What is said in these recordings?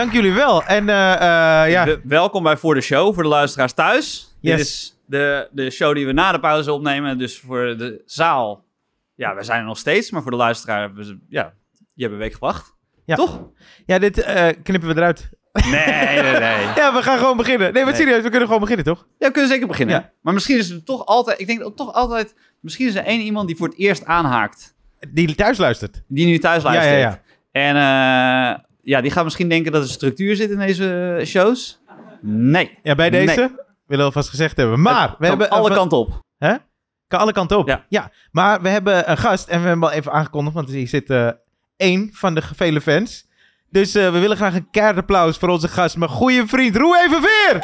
dank jullie wel. En eh, eh, ja, We- welkom bij Voor de Show, voor de luisteraars thuis. Yes. Dit is de, de show die we na de pauze opnemen. Dus voor de zaal, ja, we zijn er nog steeds. Maar voor de luisteraar, ze, ja, je hebt een week gewacht. Ja. Toch? ja dit eh, knippen we eruit. Nee, nee, nee. Ja, we gaan gewoon beginnen. Nee, maar Nee. serieus, we kunnen gewoon beginnen, toch? Ja, we kunnen zeker beginnen. Ja. Maar misschien is er toch altijd, ik denk dat toch altijd, misschien is er één iemand die voor het eerst aanhaakt. Die thuis luistert. Die nu thuis Ja, luistert. ja, ja. En eh, ja, die gaat misschien denken dat er structuur zit in deze shows. Nee. Ja, bij deze Nee. willen we alvast gezegd hebben. Maar Het we hebben... alle kanten op. Hè? Kan alle kanten op. Ja. Maar we hebben een gast en we hebben hem al even aangekondigd, want hier zit eh, één van de vele fans. Dus eh, we willen graag een keihard applaus voor onze gast, mijn goede vriend Roe Evenveer.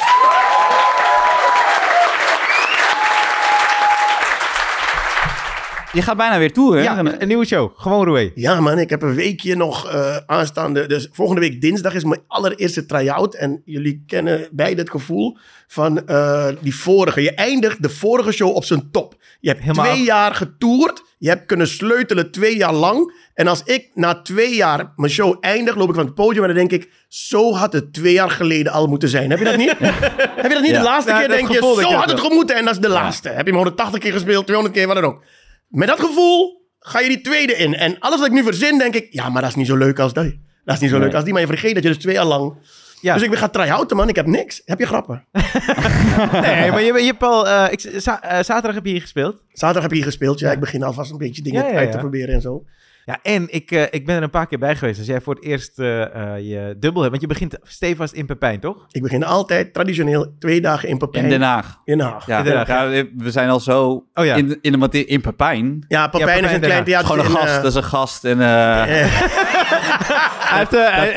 Je gaat bijna weer toeren. Ja, een nieuwe show. Gewoon Roe. Ja, man, ik heb een weekje nog eh, aanstaande. Dus volgende week dinsdag is mijn allereerste try-out. En jullie kennen beide het gevoel van eh, die vorige. Je eindigt de vorige show op zijn top. Je hebt Helemaal twee af. jaar getoerd. Je hebt kunnen sleutelen twee jaar lang. En als ik na twee jaar mijn show eindig, loop ik van het podium en dan denk ik... Zo had het twee jaar geleden al moeten zijn. Heb je dat niet? heb je dat niet? Ja. De laatste Ja, keer denk je, zo had het gemoeten. En dat is de laatste. Heb je hem 180 keer gespeeld, 200 keer, wat dan ook. Met dat gevoel ga je die tweede in. En alles wat ik nu verzin, denk ik... Ja, maar dat is niet zo leuk als die. Dat is niet zo Nee. leuk als die. Maar je vergeet dat je dus twee jaar lang... Ja. Dus ik ben gaan try-outen, man. Ik heb niks. Heb je grappen? Nee, maar je, je hebt al... eh, ik, za- eh, zaterdag heb je hier gespeeld. Zaterdag heb je hier gespeeld. Ja, ik begin alvast een beetje dingen Ja, uit te proberen en zo. Ja, en ik, eh, ik ben er een paar keer bij geweest. Als jij voor het eerst eh, eh, je dubbel hebt. Want je begint stevast in Pepijn, toch? Ik begin altijd traditioneel twee dagen in Papijn. In Den Haag. In Den Haag. Ja, In Den Haag, ja, we zijn al zo Oh ja. in, in de materie, in Papijn. Ja, Papijn Papijn is een klein theater. Gewoon een gast, dat is een gast. En,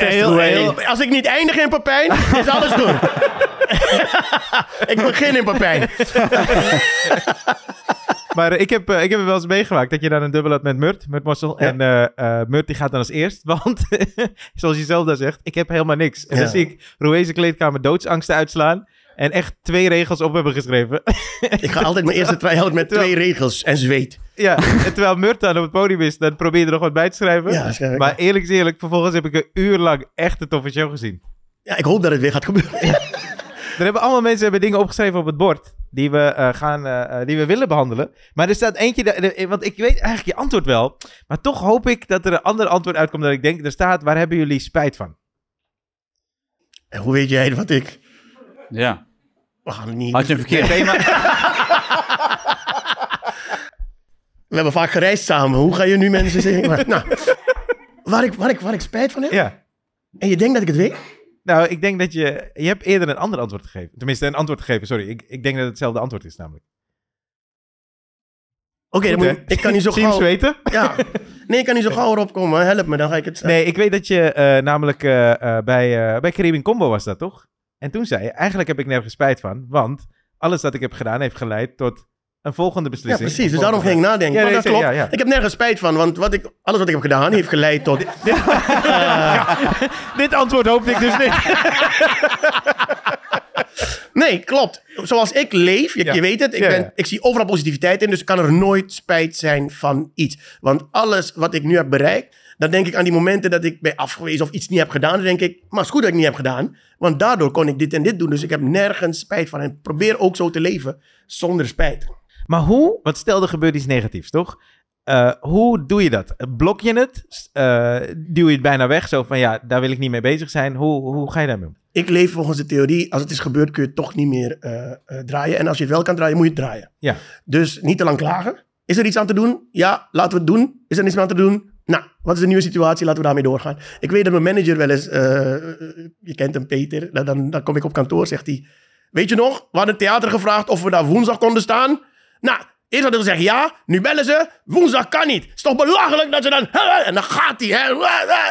heel, Roe heel, als ik niet eindig in Papijn, is alles goed. ik begin in Papijn. Maar eh, ik heb, eh, ik heb wel eens meegemaakt dat je dan een dubbel had met Murt, Murt Mossel. Ja. En eh, Murt die gaat dan als eerst, want zoals je zelf daar zegt, ik heb helemaal niks. En Ja. dan zie ik Roeze kleedkamer doodsangsten uitslaan en echt twee regels op hebben geschreven. Ik ga altijd mijn eerste try-out met twee regels en zweet. ja, en terwijl Murt dan op het podium is, dan probeer je er nog wat bij te schrijven. Ja, maar eerlijk is eerlijk, vervolgens heb ik een uur lang echt een toffe show gezien. Ja, ik hoop dat het weer gaat gebeuren. Er hebben allemaal mensen hebben dingen opgeschreven op het bord die we, eh, gaan, eh, eh, die we willen behandelen. Maar er staat eentje, de- de- want ik weet eigenlijk je antwoord wel. Maar toch hoop ik dat er een ander antwoord uitkomt dan ik denk. Er staat, waar hebben jullie spijt van? En hoe weet jij wat ik... ja. We gaan het niet... Had je een verkeerd thema? We hebben vaak gereisd samen. Hoe ga je nu mensen zeggen? Maar, nou, waar ik, waar, ik, waar ik spijt van heb? Ja. En je denkt dat ik het weet? Nou, ik denk dat je... Je hebt eerder een ander antwoord gegeven. Tenminste, een antwoord gegeven, sorry. Ik, ik denk dat het hetzelfde antwoord is namelijk. Oké, dan Goed, moet je- ik kan niet zo Teams gauw... weten? Ja. Nee, ik kan niet zo gauw erop komen. Help me, dan ga ik het... Nee, ik weet dat je eh, namelijk eh, eh, bij, eh bij Caribbean Combo was dat, toch? En toen zei je, eigenlijk heb ik nergens spijt van. Want alles dat ik heb gedaan heeft geleid tot een volgende Ja, beslissing. precies. Dus daarom ging ik nadenken. Ja, maar nee, dat klopt. ja, ja. Ik heb nergens spijt van, want wat ik, alles wat ik heb gedaan heeft geleid tot... Dit antwoord hoopte ik dus niet. Nee, klopt. Zoals ik leef, je, Ja. je weet het, ik, Ja, ben, ja. ik zie overal positiviteit in, dus kan er nooit spijt zijn van iets. Want alles wat ik nu heb bereikt, dan denk ik aan die momenten dat ik ben afgewezen of iets niet heb gedaan. Dan denk ik, maar het is goed dat ik niet heb gedaan, want daardoor kon ik dit en dit doen. Dus ik heb nergens spijt van. En probeer ook zo te leven, zonder spijt. Maar hoe, want stel er gebeurt iets negatiefs, toch? Eh, hoe doe je dat? Blok je het? Eh, duw je het bijna weg? Zo van, ja, daar wil ik niet mee bezig zijn. Hoe, hoe ga je daarmee om? Ik leef volgens de theorie, als het is gebeurd, kun je het toch niet meer eh, eh, draaien. En als je het wel kan draaien, moet je het draaien. Ja. Dus niet te lang klagen. Is er iets aan te doen? Ja, laten we het doen. Is er niets meer aan te doen? Nou, wat is de nieuwe situatie? Laten we daarmee doorgaan. Ik weet dat mijn manager wel eens, eh, je kent hem Peter, dan, dan, dan kom ik op kantoor, zegt hij, weet je nog, we hadden het theater gevraagd of we daar woensdag konden staan. Nou, eerst hadden we gezegd ja, nu bellen ze, woensdag kan niet. Het is toch belachelijk dat ze dan, en dan gaat hij, hè,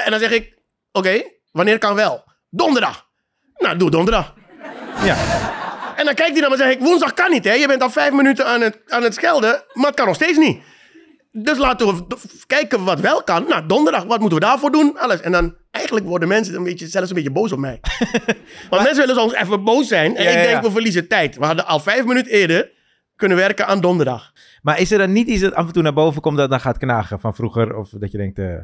en dan zeg ik, oké, wanneer kan wel? Donderdag. Nou, doe donderdag. Ja. En dan kijkt hij naar me en zeg ik, woensdag kan niet hè. Je bent al vijf minuten aan het, aan het schelden, maar het kan nog steeds niet. Dus laten we kijken wat wel kan. Nou, donderdag, wat moeten we daarvoor doen? Alles. En dan, eigenlijk worden mensen een beetje, zelfs een beetje boos op mij. Want mensen willen soms even boos zijn. En Ja, ik ja, denk, ja. we verliezen tijd. We hadden al vijf minuten eerder kunnen werken aan donderdag. Maar is er dan niet iets dat af en toe naar boven komt dat dan gaat knagen van vroeger? Of dat je denkt, eh,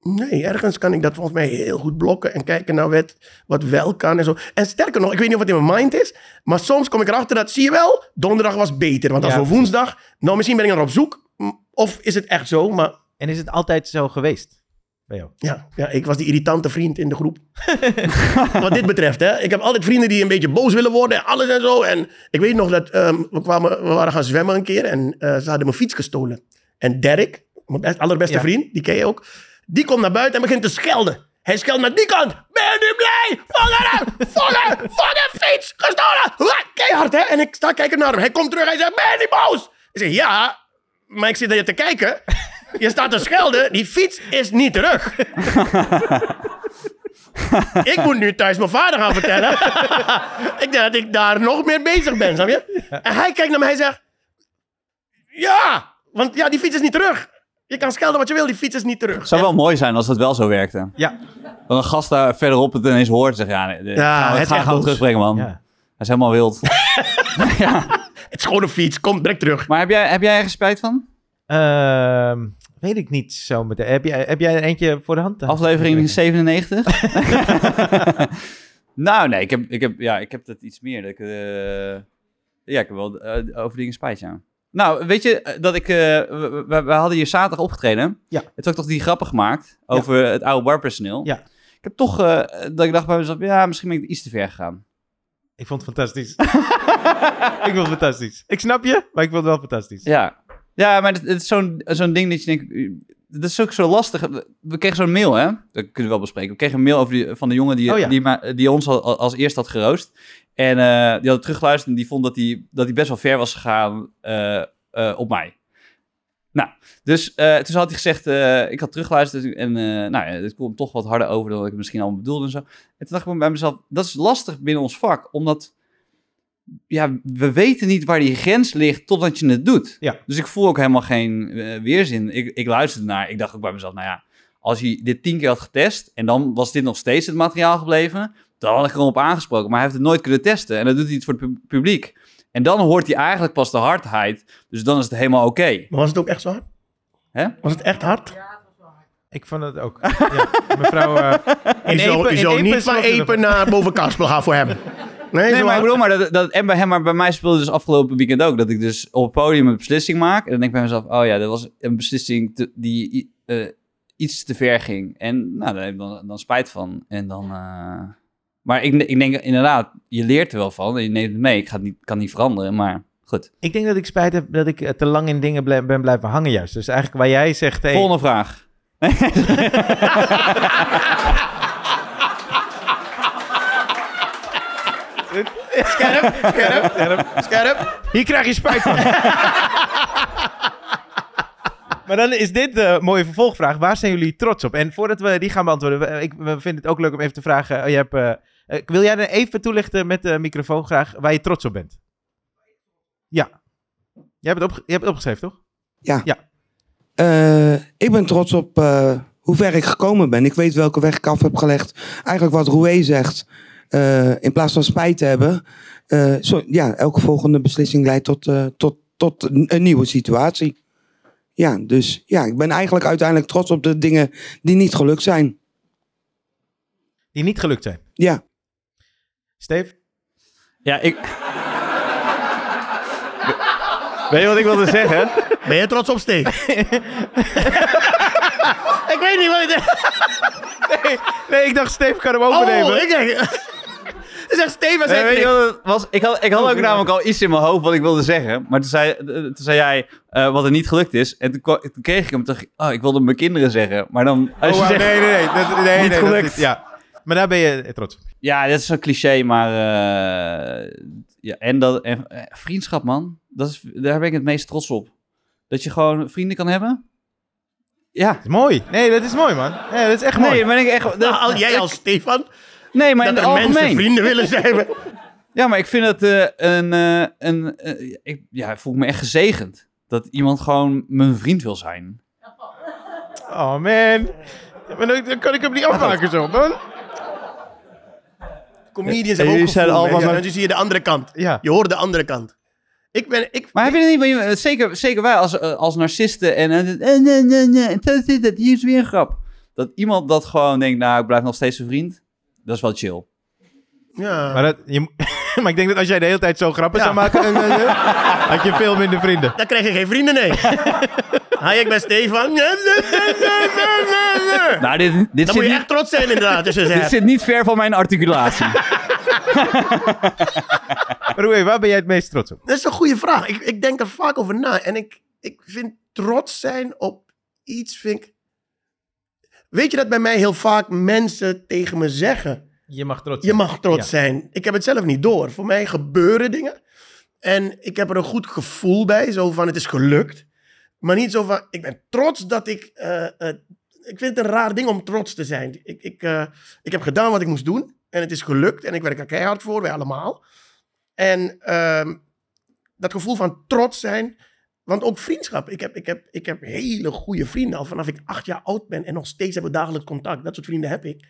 Nee, ergens kan ik dat volgens mij heel goed blokken en kijken naar wat, wat wel kan en zo. En sterker nog, ik weet niet of het in mijn mind is, maar soms kom ik erachter dat, zie je wel, donderdag was beter. Want als Ja, we woensdag, nou misschien ben ik er op zoek, of is het echt zo, maar En is het altijd zo geweest? Bij jou? ja, ja ik was die irritante vriend in de groep. Wat dit betreft, hè. Ik heb altijd vrienden die een beetje boos willen worden en alles en zo. En ik weet nog dat ehm, we, kwamen, we waren gaan zwemmen een keer en eh, ze hadden mijn fiets gestolen. En Dirk, mijn best- allerbeste Ja. vriend, die ken je ook, die komt naar buiten en begint te schelden. Hij scheldt naar die kant. Ben je nu blij? Vangen! Vangen! Vangen! Fiets! Gestolen! Keihard, hè? En ik sta kijken naar hem. Hij komt terug. Hij zegt, ben je niet boos? Ik zeg, ja, maar ik zit naar je te kijken. Je staat te schelden. Die fiets is niet terug. ik moet nu thuis mijn vader gaan vertellen. ik denk dat ik daar nog meer bezig ben, snap je? En hij kijkt naar me. Hij zegt, ja, want ja, die fiets is niet terug. Je kan schelden wat je wil, die fiets is niet terug. Het zou wel mooi zijn als dat wel zo werkte. Ja. Dat een gast daar verderop het ineens hoort en zegt, ja, nee, Ja, gaan we, het boos. terugbrengen, man. ja. Hij is helemaal wild. Het is gewoon een fiets. Kom, direct terug. maar heb jij, heb jij ergens spijt van? Ehm, weet ik niet zo meteen. Heb jij, heb jij er eentje voor de hand? Aflevering 97? nou, nee, ik heb, ik, heb, ja, ik heb dat iets meer. Dat ik, eh, ja, ik heb wel eh, over dingen spijt, ja. Nou, weet je eh, dat ik... we, we- hadden hier zaterdag opgetreden. Ja. Heb ik toch die grappen gemaakt over het oude barpersoneel. Ja. Ik heb toch dat ik dacht bij mezelf, ja, misschien ben ik iets te ver gegaan. Ik vond het fantastisch. ik vond het fantastisch. Ik snap je, maar ik vond het wel fantastisch. Ja, ja maar het, het is zo'n zo'n ding dat je denkt... Dat is ook zo lastig. We kregen zo'n mail, hè? Dat kunnen we wel bespreken. We kregen een mail over die, van de jongen die, Oh ja. die, ons al, als eerst had geroost. En eh, die had teruggeluisterd en die vond dat hij dat hij best wel ver was gegaan eh, eh, op mij. Nou, dus toen had hij gezegd... ik had teruggeluisterd en nou ja, het komt toch wat harder over dan ik het misschien allemaal bedoelde en zo. En toen dacht ik bij mezelf, dat is lastig binnen ons vak. Omdat ja, we weten niet waar die grens ligt totdat je het doet. Ja. Dus ik voel ook helemaal geen eh, weerzin. Ik, ik luisterde naar, ik dacht ook bij mezelf, nou ja, als hij dit tien keer had getest en dan was dit nog steeds het materiaal gebleven, dan had ik er op aangesproken. Maar hij heeft het nooit kunnen testen en dat doet hij iets voor het pu- publiek. En dan hoort hij eigenlijk pas de hardheid, dus dan is het helemaal oké. Maar was het ook echt zo hard? Hè? Was het echt hard? Ik vond het ook. Ja, mevrouw... eh, in Je zou, Epe- je in zou Epe niet van Epen naar boven Kaspel gaan voor hem. Nee, maar ik bedoel maar dat, dat en bij hem, maar bij mij speelde dus afgelopen weekend ook dat ik dus op het podium een beslissing maak en dan denk ik bij mezelf, oh ja, dat was een beslissing te- die eh, iets te ver ging en nou, daar heb ik dan, dan spijt van en dan. eh, maar ik, ik denk inderdaad, je leert er wel van en je neemt het mee. Ik ga het niet, kan niet veranderen, maar goed. Ik denk dat ik spijt heb dat ik eh, te lang in dingen ble- ben blijven hangen juist. Dus eigenlijk waar jij zegt... Hey, Volgende vraag. Scherp, scherp, Scherp. scherp. Hier krijg je spijt van. maar dan is dit de mooie vervolgvraag. Waar zijn jullie trots op? En voordat we die gaan beantwoorden, ik, we vinden het ook leuk om even te vragen. oh, je hebt, eh, eh, wil jij er even toelichten met de microfoon graag waar je trots op bent? Ja. Jij hebt het, opge- je hebt het opgeschreven, toch? Eh, ik ben trots op eh, hoe ver ik gekomen ben. Ik weet welke weg ik af heb gelegd. Eigenlijk wat Roué zegt. Eh, in plaats van spijt te hebben. eh, zo, ja, elke volgende beslissing leidt tot, eh, tot, tot een, een nieuwe situatie. Ja, dus ja, ik ben eigenlijk uiteindelijk trots op de dingen die niet gelukt zijn. Die niet gelukt zijn. Ja. Steve? Ja, ik, Weet je wat ik wilde zeggen? Ben je trots op Steve? ik weet niet wat ik denk. nee, nee, ik dacht Steve kan hem Oh, overnemen. ik denk... Steve en Nee, je het was? Ik had, ik had ook namelijk al iets in mijn hoofd wat ik wilde zeggen. Maar toen zei, eh, toen zei jij eh, wat er niet gelukt is. En toen, kreeg ik hem terug. Oh, ik wilde mijn kinderen zeggen. Maar dan... Als Oh, je wauw, zegt, nee, nee, nee. Dat, nee, Niet nee, dat gelukt. is- ja. Maar daar ben je trots op. Ja, dit is zo'n cliché, maar... eh, ja, en dat... En, eh, vriendschap, man. Dat is, daar ben ik het meest trots op. Dat je gewoon vrienden kan hebben. Ja. Dat is mooi. Nee, dat is mooi, man. Nee, dat is echt mooi. Nee, maar ik echt... Nou, Dat, al- jij als Stefan, nee, maar in dat het er mensen algemeen. vrienden willen zijn. Ja, maar ik vind het eh, een... eh, een eh, ik, ja, ik voel me echt gezegend. Dat iemand gewoon mijn vriend wil zijn. Oh, man. Maar dan, dan kan ik hem niet afmaken zo, man. Comedians En hebben ook jullie zijn gevoel, allemaal mensen. zo- En dan zie je de andere kant. Ja. Je hoort de andere kant. Ik ben... Ik, Maar heb je het niet... maar je- Zeker, zeker wij als, eh, als narcisten en... en- en- en- en- en- dat hier is weer een grap. dat iemand dat gewoon denkt, nou, ik blijf nog steeds zijn vriend. Dat is wel chill. Ja. Maar, dat, je, maar ik denk dat als jij de hele tijd zo grappen Ja. zou maken, dan, eh, eh, had je veel minder vrienden. Dan krijg je geen vrienden, nee. Hi, ik ben Stefan. Nou, dit, dit, Dan zit, moet je niet, echt trots zijn inderdaad. Dus dit zit niet ver van mijn articulatie. Roei, waar ben jij het meest trots op? Dat is een goede vraag. Ik, ik denk er vaak over na. En ik, ik vind trots zijn op iets, vind ik... Weet je dat bij mij heel vaak mensen tegen me zeggen... Je mag trots Je zijn. mag trots Ja. zijn. Ik heb het zelf niet door. Voor mij gebeuren dingen. En ik heb er een goed gevoel bij. Zo van, het is gelukt. Maar niet zo van, ik ben trots dat ik... eh, eh, ik vind het een raar ding om trots te zijn. Ik, ik, eh, ik heb gedaan wat ik moest doen. En het is gelukt. En ik werk er keihard voor, wij allemaal. En ehm, dat gevoel van trots zijn... Want ook vriendschap. Ik heb, ik, heb, ik heb hele goede vrienden al vanaf ik acht jaar oud ben. En nog steeds hebben we dagelijks contact. Dat soort vrienden heb ik.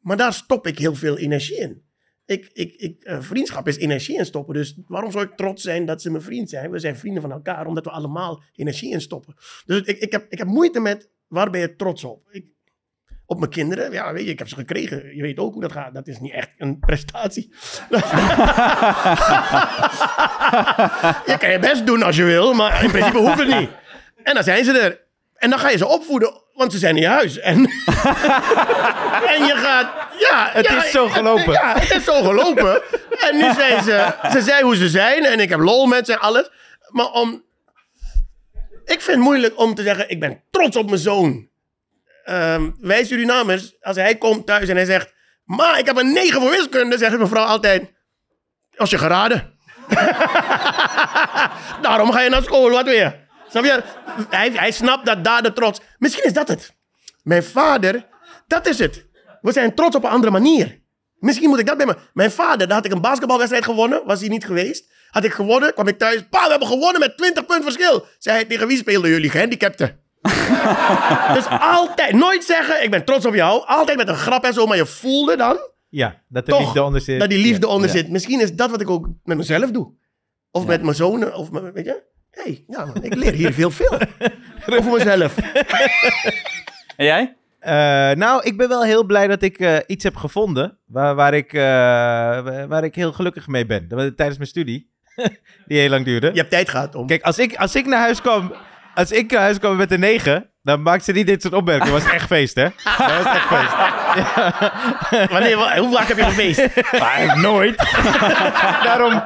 Maar daar stop ik heel veel energie in. Ik, ik, ik, eh, vriendschap is energie in stoppen. Dus waarom zou ik trots zijn dat ze mijn vriend zijn? We zijn vrienden van elkaar, omdat we allemaal energie in stoppen. Dus ik, ik, heb, ik heb moeite met waar ben je trots op? Op mijn kinderen, ja, weet je, ik heb ze gekregen. Je weet ook hoe dat gaat. Dat is niet echt een prestatie. je kan je best doen als je wil, maar in principe hoeft het niet. En dan zijn ze er. En dan ga je ze opvoeden, want ze zijn in je huis. En, en je gaat... Ja, Het ja, is zo gelopen. Ja, het is zo gelopen. En nu zijn ze... Ze zijn hoe ze zijn en ik heb lol met ze en alles. Maar om... Ik vind het moeilijk om te zeggen, ik ben trots op mijn zoon. Ehm, wij Surinamers, als hij komt thuis en hij zegt... Ma, ik heb een 9 voor wiskunde, zegt mijn vrouw altijd... Als je geraden. Daarom ga je naar school, wat weer? Je? Hij, hij snapt dat daar de trots... Misschien is dat het. Mijn vader, dat is het. We zijn trots op een andere manier. Misschien moet ik dat bij me... Mijn vader, daar had ik een basketbalwedstrijd gewonnen. Was hij niet geweest. Had ik gewonnen, kwam ik thuis. Pa, we hebben gewonnen met 20 punten verschil. Zei hij, tegen wie speelden jullie? Gehandicapten. dus altijd, nooit zeggen, ik ben trots op jou. Altijd met een grap en zo, maar je voelde dan Ja, dat de toch liefde onder zit. dat die liefde Ja. onder Ja. zit. Misschien is dat wat ik ook met mezelf doe. Of met mijn zonen, of met, weet je. hey, ja man, ik leer hier veel veel. Over mezelf. En jij? Eh, nou, ik ben wel heel blij dat ik eh, iets heb gevonden waar, waar, ik, eh, waar ik heel gelukkig mee ben. Dat was tijdens mijn studie, die heel lang duurde. Je hebt tijd gehad om. Kijk, als ik, als ik naar huis kwam, als ik naar huis kwam met een 9, dan maakte ze niet dit soort opmerkingen. Dat was echt feest, hè? Dat was echt feest. Wanneer, wa- hoe vaak heb je gefeest? Nooit. Daarom.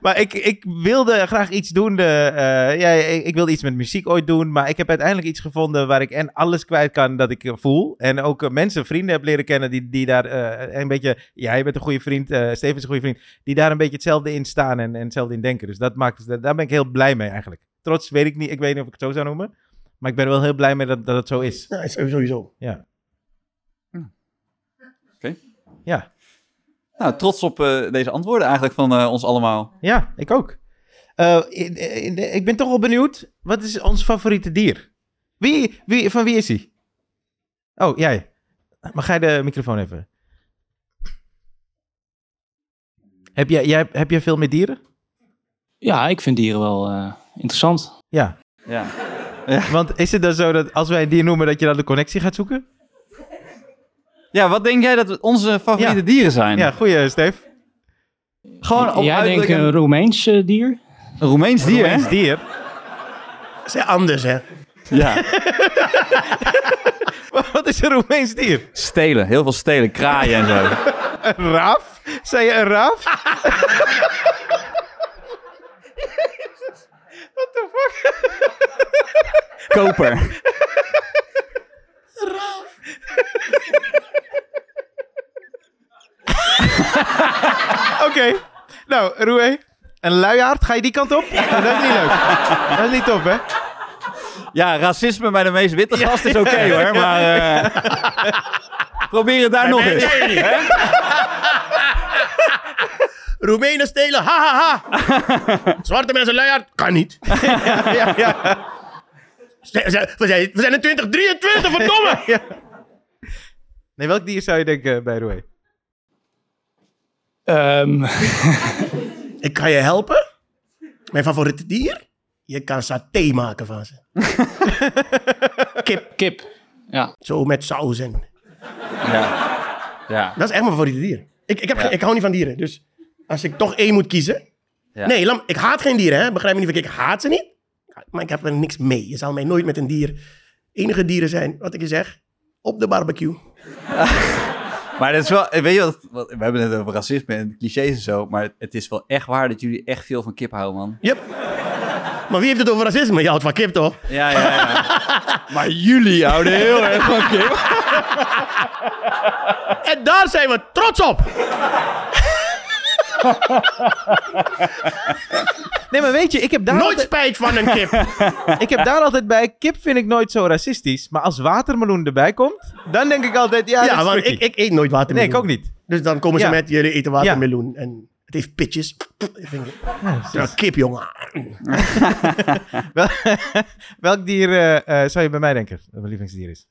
maar ik, ik wilde graag iets doen. De, eh, ja, ik, ik wilde iets met muziek ooit doen. Maar ik heb uiteindelijk iets gevonden waar ik en alles kwijt kan dat ik voel. En ook eh, mensen, vrienden heb leren kennen die, die daar eh, een beetje. Jij bent een goede vriend, Steven is een goede vriend. Die daar een beetje hetzelfde in staan en, en hetzelfde in denken. Dus dat maakt, daar ben ik heel blij mee eigenlijk. Trots weet ik niet. Ik weet niet of ik het zo zou noemen. Maar ik ben er wel heel blij mee dat, dat het zo is. Ja, sowieso. Ja. Oké. Ja. Nou, trots op eh, deze antwoorden eigenlijk van eh, ons allemaal. Ja, ik ook. Eh, in- in- ik ben toch wel benieuwd. Wat is ons favoriete dier? Wie, wie, van wie is hij? Oh, jij. Mag jij de microfoon even? Heb jij, jij, heb jij veel met dieren? Ja, ik vind dieren wel eh, interessant. Ja. Ja. Want is het dan zo dat als wij een dier noemen, dat je dan de connectie gaat zoeken? ja, wat denk jij dat onze favoriete Ja. dieren zijn? Ja, goeie, Steve. Gewoon op Jij denkt uiterlijk een een, Roemeens eh, dier? een Roemeens dier, hè? Roemeens dier. Dat is anders, hè. Ja. Wat is een Roemeens dier? Stelen, heel veel stelen, kraaien en zo. Een raaf? Zei je een raaf? Koper. Oké. Nou, Roe, een luiaard, ga je die kant op? Dat is niet leuk. Dat is niet tof, hè? Ja, racisme bij de meest witte gast is oké hoor, maar... eh, probeer het daar nog eens. Hè? Roemenen stelen, ha ha ha. Zwarte mensen luiaard, kan niet. Ja, ja. We zijn, we zijn, we zijn in 2023, verdomme. Nee, welk dier zou je denken bij Roe? Ehm, Ik kan je helpen. Mijn favoriete dier? Je kan saté maken van ze. Kip. kip. Ja. Zo met saus en... Ja. ja. Dat is echt mijn favoriete dier. Ik, ik, heb Ja. ik hou niet van dieren, dus als ik toch één moet kiezen... Ja. Nee, lam, ik haat geen dieren, hè. Begrijp me niet. Ik haat ze niet, maar ik heb er niks mee. Je zal mij nooit met een dier... Enige dieren zijn, wat ik je zeg, op de barbecue. Maar dat is wel, weet je wat, wat- we hebben het over racisme en clichés en zo, maar het is wel echt waar dat jullie echt veel van kip houden, man. Yep. Maar wie heeft het over racisme? Je houdt van kip, toch? Ja, ja, ja. maar jullie houden heel erg van kip. En daar zijn we trots op. Nee, maar weet je, ik heb daar, Nooit altijd, spijt van een kip. ik heb daar altijd bij... Kip vind ik nooit zo racistisch. Maar als watermeloen erbij komt, dan denk ik altijd... Ja, Ja, dat is want ik, ik eet nooit Nee, watermeloen. ik ook niet. Dus dan komen ze Ja. met, jullie eten watermeloen. En het heeft pitjes. Ik vind het- Ja, kip, jongen. Wel- Welk dier eh, eh, zou je bij mij denken? Dat mijn lievelingsdier is?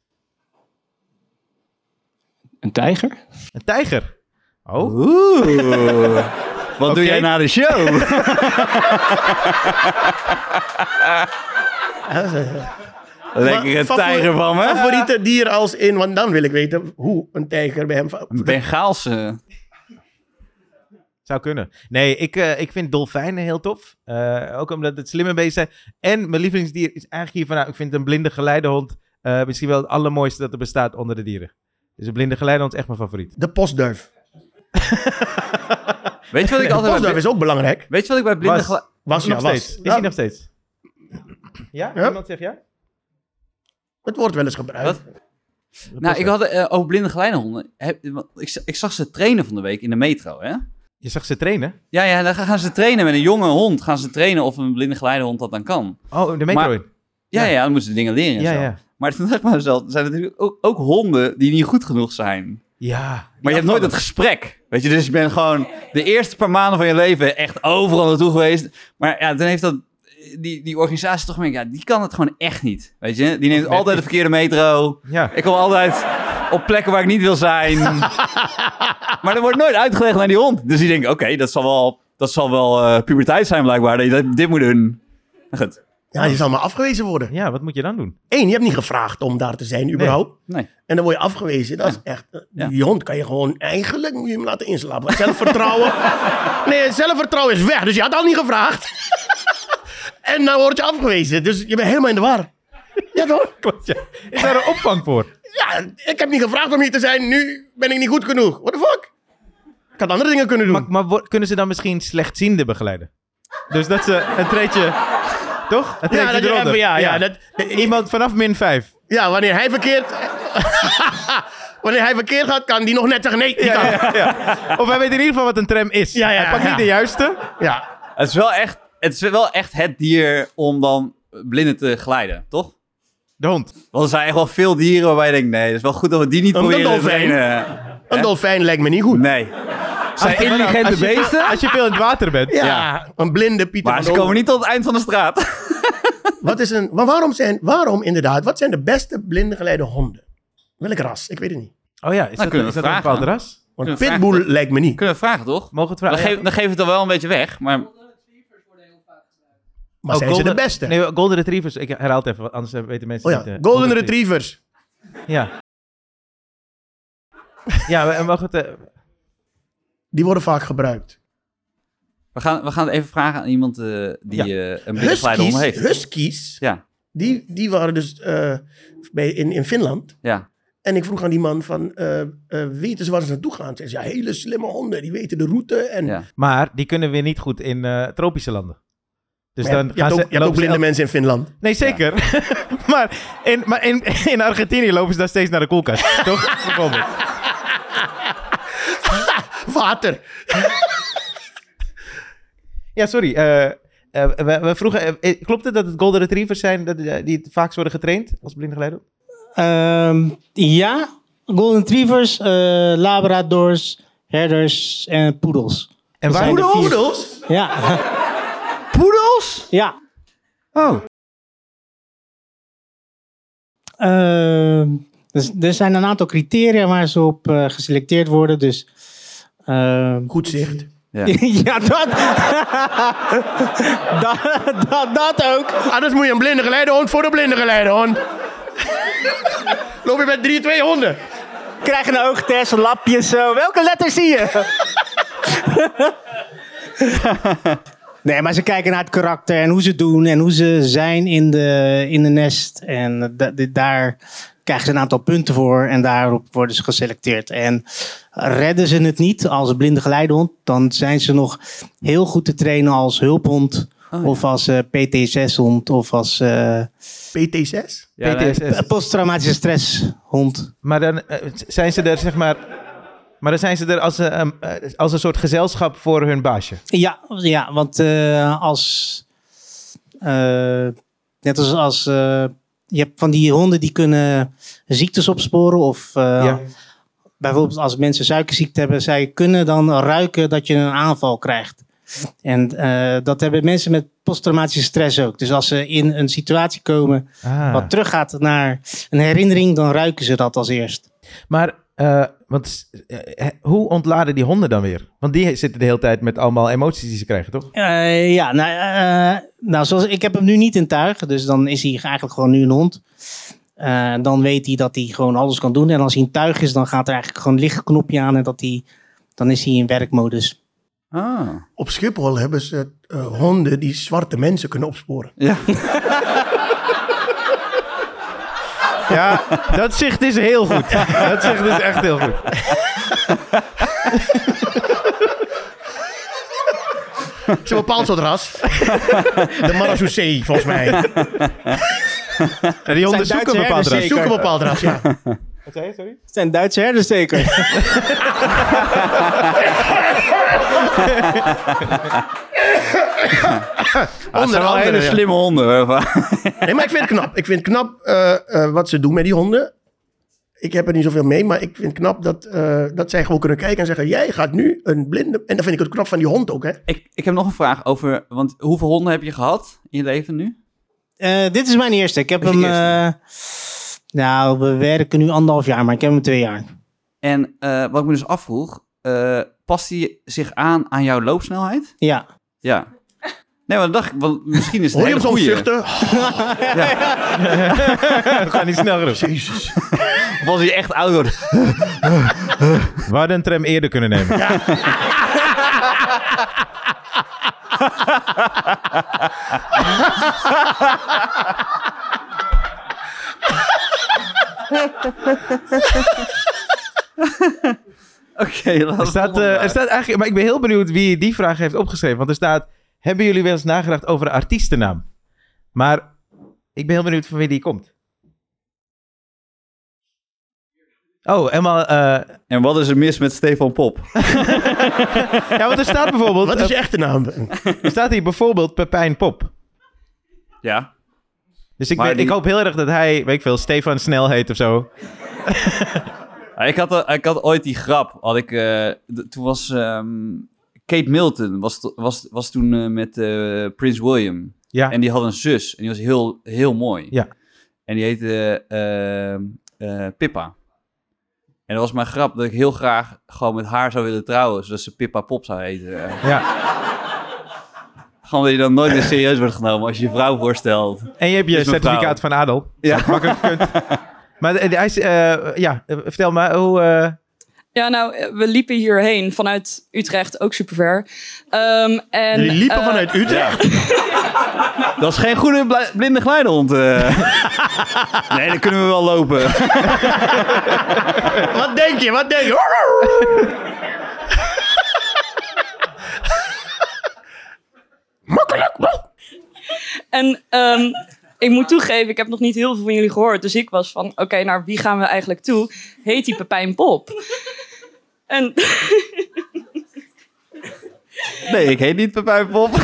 Een tijger? Een tijger. Oh, Oeh. Wat doe jij na de show? Lekker een tijger van me. Favoriete dier als in, want dan wil ik weten hoe een tijger bij hem... Een Bengaalse. zou kunnen. Nee, ik, eh, ik vind dolfijnen heel tof. Eh, ook omdat het slimme beesten zijn. En mijn lievelingsdier is eigenlijk hiervan... Nou, ik vind een blinde geleidehond eh, misschien wel het allermooiste dat er bestaat onder de dieren. Dus een blinde geleidehond is echt mijn favoriet. De postduif. Weet je wat ik De altijd postduif bij, is ook belangrijk. Weet je wat ik bij blinde Was. gele- Was, ja, nog was. steeds. Is Ja, hij nog steeds? Ja? Ja? Iemand zegt ja? Het wordt wel eens gebruikt. Wat? Nou, ik had eh, over blinde geleidehonden. Ik, zag ze trainen van de week in de metro, hè? Je zag ze trainen? Ja, ja, dan gaan ze trainen met een jonge hond. Gaan ze trainen of een blinde geleidehond dat dan kan. Oh, de metro Maar- in. Ja, Ja. ja, dan moeten ze dingen leren en Ja, zo. ja. Maar toen dacht ik bij mezelf, er zijn natuurlijk ook, ook honden die niet goed genoeg zijn. Ja. Maar je hebt nooit het gesprek. Weet je, dus je bent gewoon de eerste paar maanden van je leven echt overal naartoe geweest. Maar ja, dan heeft dat, die, die organisatie toch meer, ja, die kan het gewoon echt niet. Weet je, die neemt met- altijd de verkeerde metro. Ja. Ik kom altijd op plekken waar ik niet wil zijn. maar er wordt nooit uitgelegd naar die hond. Dus die denkt, oké, dat zal wel, dat zal wel eh, puberteit zijn blijkbaar, dat je dit moet doen. Goed, Ja, je zal maar afgewezen worden. Ja, wat moet je dan doen? Eén, je hebt niet gevraagd om daar te zijn, überhaupt. nee. En dan word je afgewezen. Dat is echt... eh, Ja. Die hond kan je gewoon... Eigenlijk moet je hem laten inslapen. Zelfvertrouwen... nee, zelfvertrouwen is weg. Dus je had al niet gevraagd. en dan word je afgewezen. Dus je bent helemaal in de war. Ja, toch? Klopt, ja. Is daar een opvang voor? Ja, ik heb niet gevraagd om hier te zijn. Nu ben ik niet goed genoeg. What the fuck? Ik had andere dingen kunnen doen. Maar, maar kunnen ze dan misschien slechtziende begeleiden? Dus dat ze een treetje... Toch? Ja, dat je eronder. even, ja, ja. Dat, Iemand vanaf min 5. ja, wanneer hij verkeerd... wanneer hij verkeerd gaat, kan die nog net zeggen... Nee, die kan. Ja, ja. Of hij weet in ieder geval wat een tram is. Ja, ja, hij pakt ja. niet de juiste. ja. Het is wel echt het, is wel echt het dier om dan blinden te glijden, toch? De hond. Want er zijn echt wel veel dieren waarbij je denkt, nee, het is wel goed dat we die niet Een proberen te dolfijn. trainen. Een dolfijn lijkt me niet goed. Nee. Zijn intelligente als je, beesten, Als je veel in het water bent. Ja, Ja. een blinde Pieter maar van ze komen niet tot het eind van de straat. Wat is een, maar waarom, zijn, waarom inderdaad, wat zijn de beste blinde geleide honden? Welk ras? Ik weet het niet. Oh ja, is dat, is dat een vragen. bepaald ras? Want pitbull vragen? lijkt me niet. Kunnen we vragen, toch? Mogen we het Dan, vragen? geef, dan geven we het dan wel een beetje weg, maar... Maar Oh, zijn ze de beste? Nee, golden retrievers. Ik herhaal het even, want anders weten mensen oh niet. ja, eh, golden retrievers. Ja. ja, we we mogen het... eh, Die worden vaak gebruikt. We gaan, we gaan het even vragen aan iemand eh, die eh, een hond heeft. huskies Ja, die, die waren dus eh, bij, in, in Finland. ja. En ik vroeg aan die man van, eh, eh, weten ze waar ze naartoe gaan? Ze zei, ja, hele slimme honden, die weten de route. En, Ja. maar die kunnen weer niet goed in eh, tropische landen. Dus Maar dan je, je gaan hebt ze, ook, je hebt ook blinde mensen in Finland. Nee, zeker. maar in, maar in, in Argentinië lopen ze daar steeds naar de koelkast. toch? Bijvoorbeeld. Water. Ja, sorry. eh, eh, we, we vroegen, eh, klopt het dat het golden retrievers zijn dat, die het vaakst worden getraind als blinde geleider? Ehm, ja, Golden Retrievers, eh, Labradors, Herders en Poedels. En waar? Poedels? Ja, Poedels? ja. Oh. Ehm, dus, er zijn een aantal criteria waar ze op eh, geselecteerd worden. Dus Goed zicht. Ja. ja, dat, dat, dat, dat ook. Anders moet je een blinde geleidehond voor de blinde geleidehond. Loop je met drie, twee honden? Krijg een oogtest, een lapje zo. Welke letter zie je? nee, maar ze kijken naar het karakter en hoe ze doen en hoe ze zijn in de, in de nest. En da- da- daar krijgen ze een aantal punten voor en daarop worden ze geselecteerd. En redden ze het niet als blinde geleidehond, dan zijn ze nog heel goed te trainen als hulphond. Of als eh, PT6-hond of als eh, PT6? Ja, PTSS. posttraumatische stresshond. Maar dan eh, zijn ze er, zeg maar... Maar dan zijn ze er als een, als een soort gezelschap voor hun baasje. Ja, ja want eh, als. eh, net als. als eh, je hebt van die honden die kunnen ziektes opsporen. Of eh, Ja. bijvoorbeeld als mensen suikerziekte hebben. Zij kunnen dan ruiken dat je een aanval krijgt. En eh, dat hebben mensen met posttraumatische stress ook. Dus als ze in een situatie komen Ah. wat teruggaat naar een herinnering, dan ruiken ze dat als eerst. Maar eh, want, eh, hoe ontladen die honden dan weer? Want die zitten de hele tijd met allemaal emoties die ze krijgen, toch? Eh, ja, nou, eh, nou zoals, ik heb hem nu niet in tuig, dus dan is hij eigenlijk gewoon nu een hond. Eh, dan weet hij dat hij gewoon alles kan doen. En als hij in tuig is, dan gaat er eigenlijk gewoon een lichtknopje aan en dat hij, dan is hij in werkmodus. Ah. Op Schiphol hebben ze eh, honden die zwarte mensen kunnen opsporen. Ja. Ja, dat zicht is heel goed. Dat zicht is echt heel goed. Het is een bepaald soort ras. De Marasoussee, volgens mij. En die honden Zijn zoeken een bepaald ras. zeker? Zoek een bepaald ras, ja. Wat zei je, sorry? Het zijn Duitse herders zeker. Ah, het zijn wel andere, hele ja. slimme honden. hoor. Nee, maar ik vind het knap. Ik vind het knap eh, eh, wat ze doen met die honden. Ik heb er niet zoveel mee, maar ik vind het knap dat, eh, dat zij gewoon kunnen kijken en zeggen... jij gaat nu een blinde... En dan vind ik het knap van die hond ook, hè. ik, ik heb nog een vraag over... Want hoeveel honden heb je gehad in je leven nu? Eh, dit is mijn eerste. Ik heb is je eh, nou, we werken nu anderhalf jaar, maar ik heb hem twee jaar. En eh, wat ik me dus afvroeg... eh, past hij zich aan aan jouw loopsnelheid? Ja. Ja. Nee, maar dan dacht ik... Want misschien is het Hoor je een hem zuchten? We gaan niet snel genoeg. Jezus. Of als hij echt oud wordt. We hadden een tram eerder kunnen nemen. Oké, laten Er staat, eh, er staat eigenlijk, maar ik ben heel benieuwd wie die vraag heeft opgeschreven. Want er staat, hebben jullie wel eens nagedacht over een artiestennaam? Maar ik ben heel benieuwd van wie die komt. Oh, helemaal... eh, En wat is er mis met Stefan Pop? ja, want er staat bijvoorbeeld... Wat is je echte naam? er staat hier bijvoorbeeld Pepijn Pop. Ja. Dus ik, ben- die- ik hoop heel erg dat hij, weet ik veel, Stefan Snel heet of zo. Ik had, eh, ik had ooit die grap. Had ik, eh, toen was ehm, Kate Milton was, was, was toen eh, met eh, Prins William. Ja, En die had een zus. En die was heel, heel mooi. Ja. En die heette eh, eh, Pippa. En dat was mijn grap dat ik heel graag gewoon met haar zou willen trouwen. Zodat ze Pippa Pop zou heten. ja. Gewoon dat je dan nooit meer serieus wordt genomen als je je vrouw voorstelt. En je hebt je certificaat vrouw. van adel. Ja. Dat makkelijk kunt. Maar eh, hij is, eh, ja, eh, vertel me hoe... eh, Ja, nou, we liepen hierheen vanuit Utrecht, ook super ver. Ehm, en, Jullie liepen vanuit Utrecht? Dat is geen goede bli- blinde geleidehond. eh. nee, dan kunnen we wel lopen. Wat denk je? Wat denk je? Makkelijk. En ehm, ik moet toegeven, ik heb nog niet heel veel van jullie gehoord. Dus ik was van, oké, naar wie gaan we eigenlijk toe? Heet die Pepijn Pop? En Nee, ik heet niet Pepijn Pop.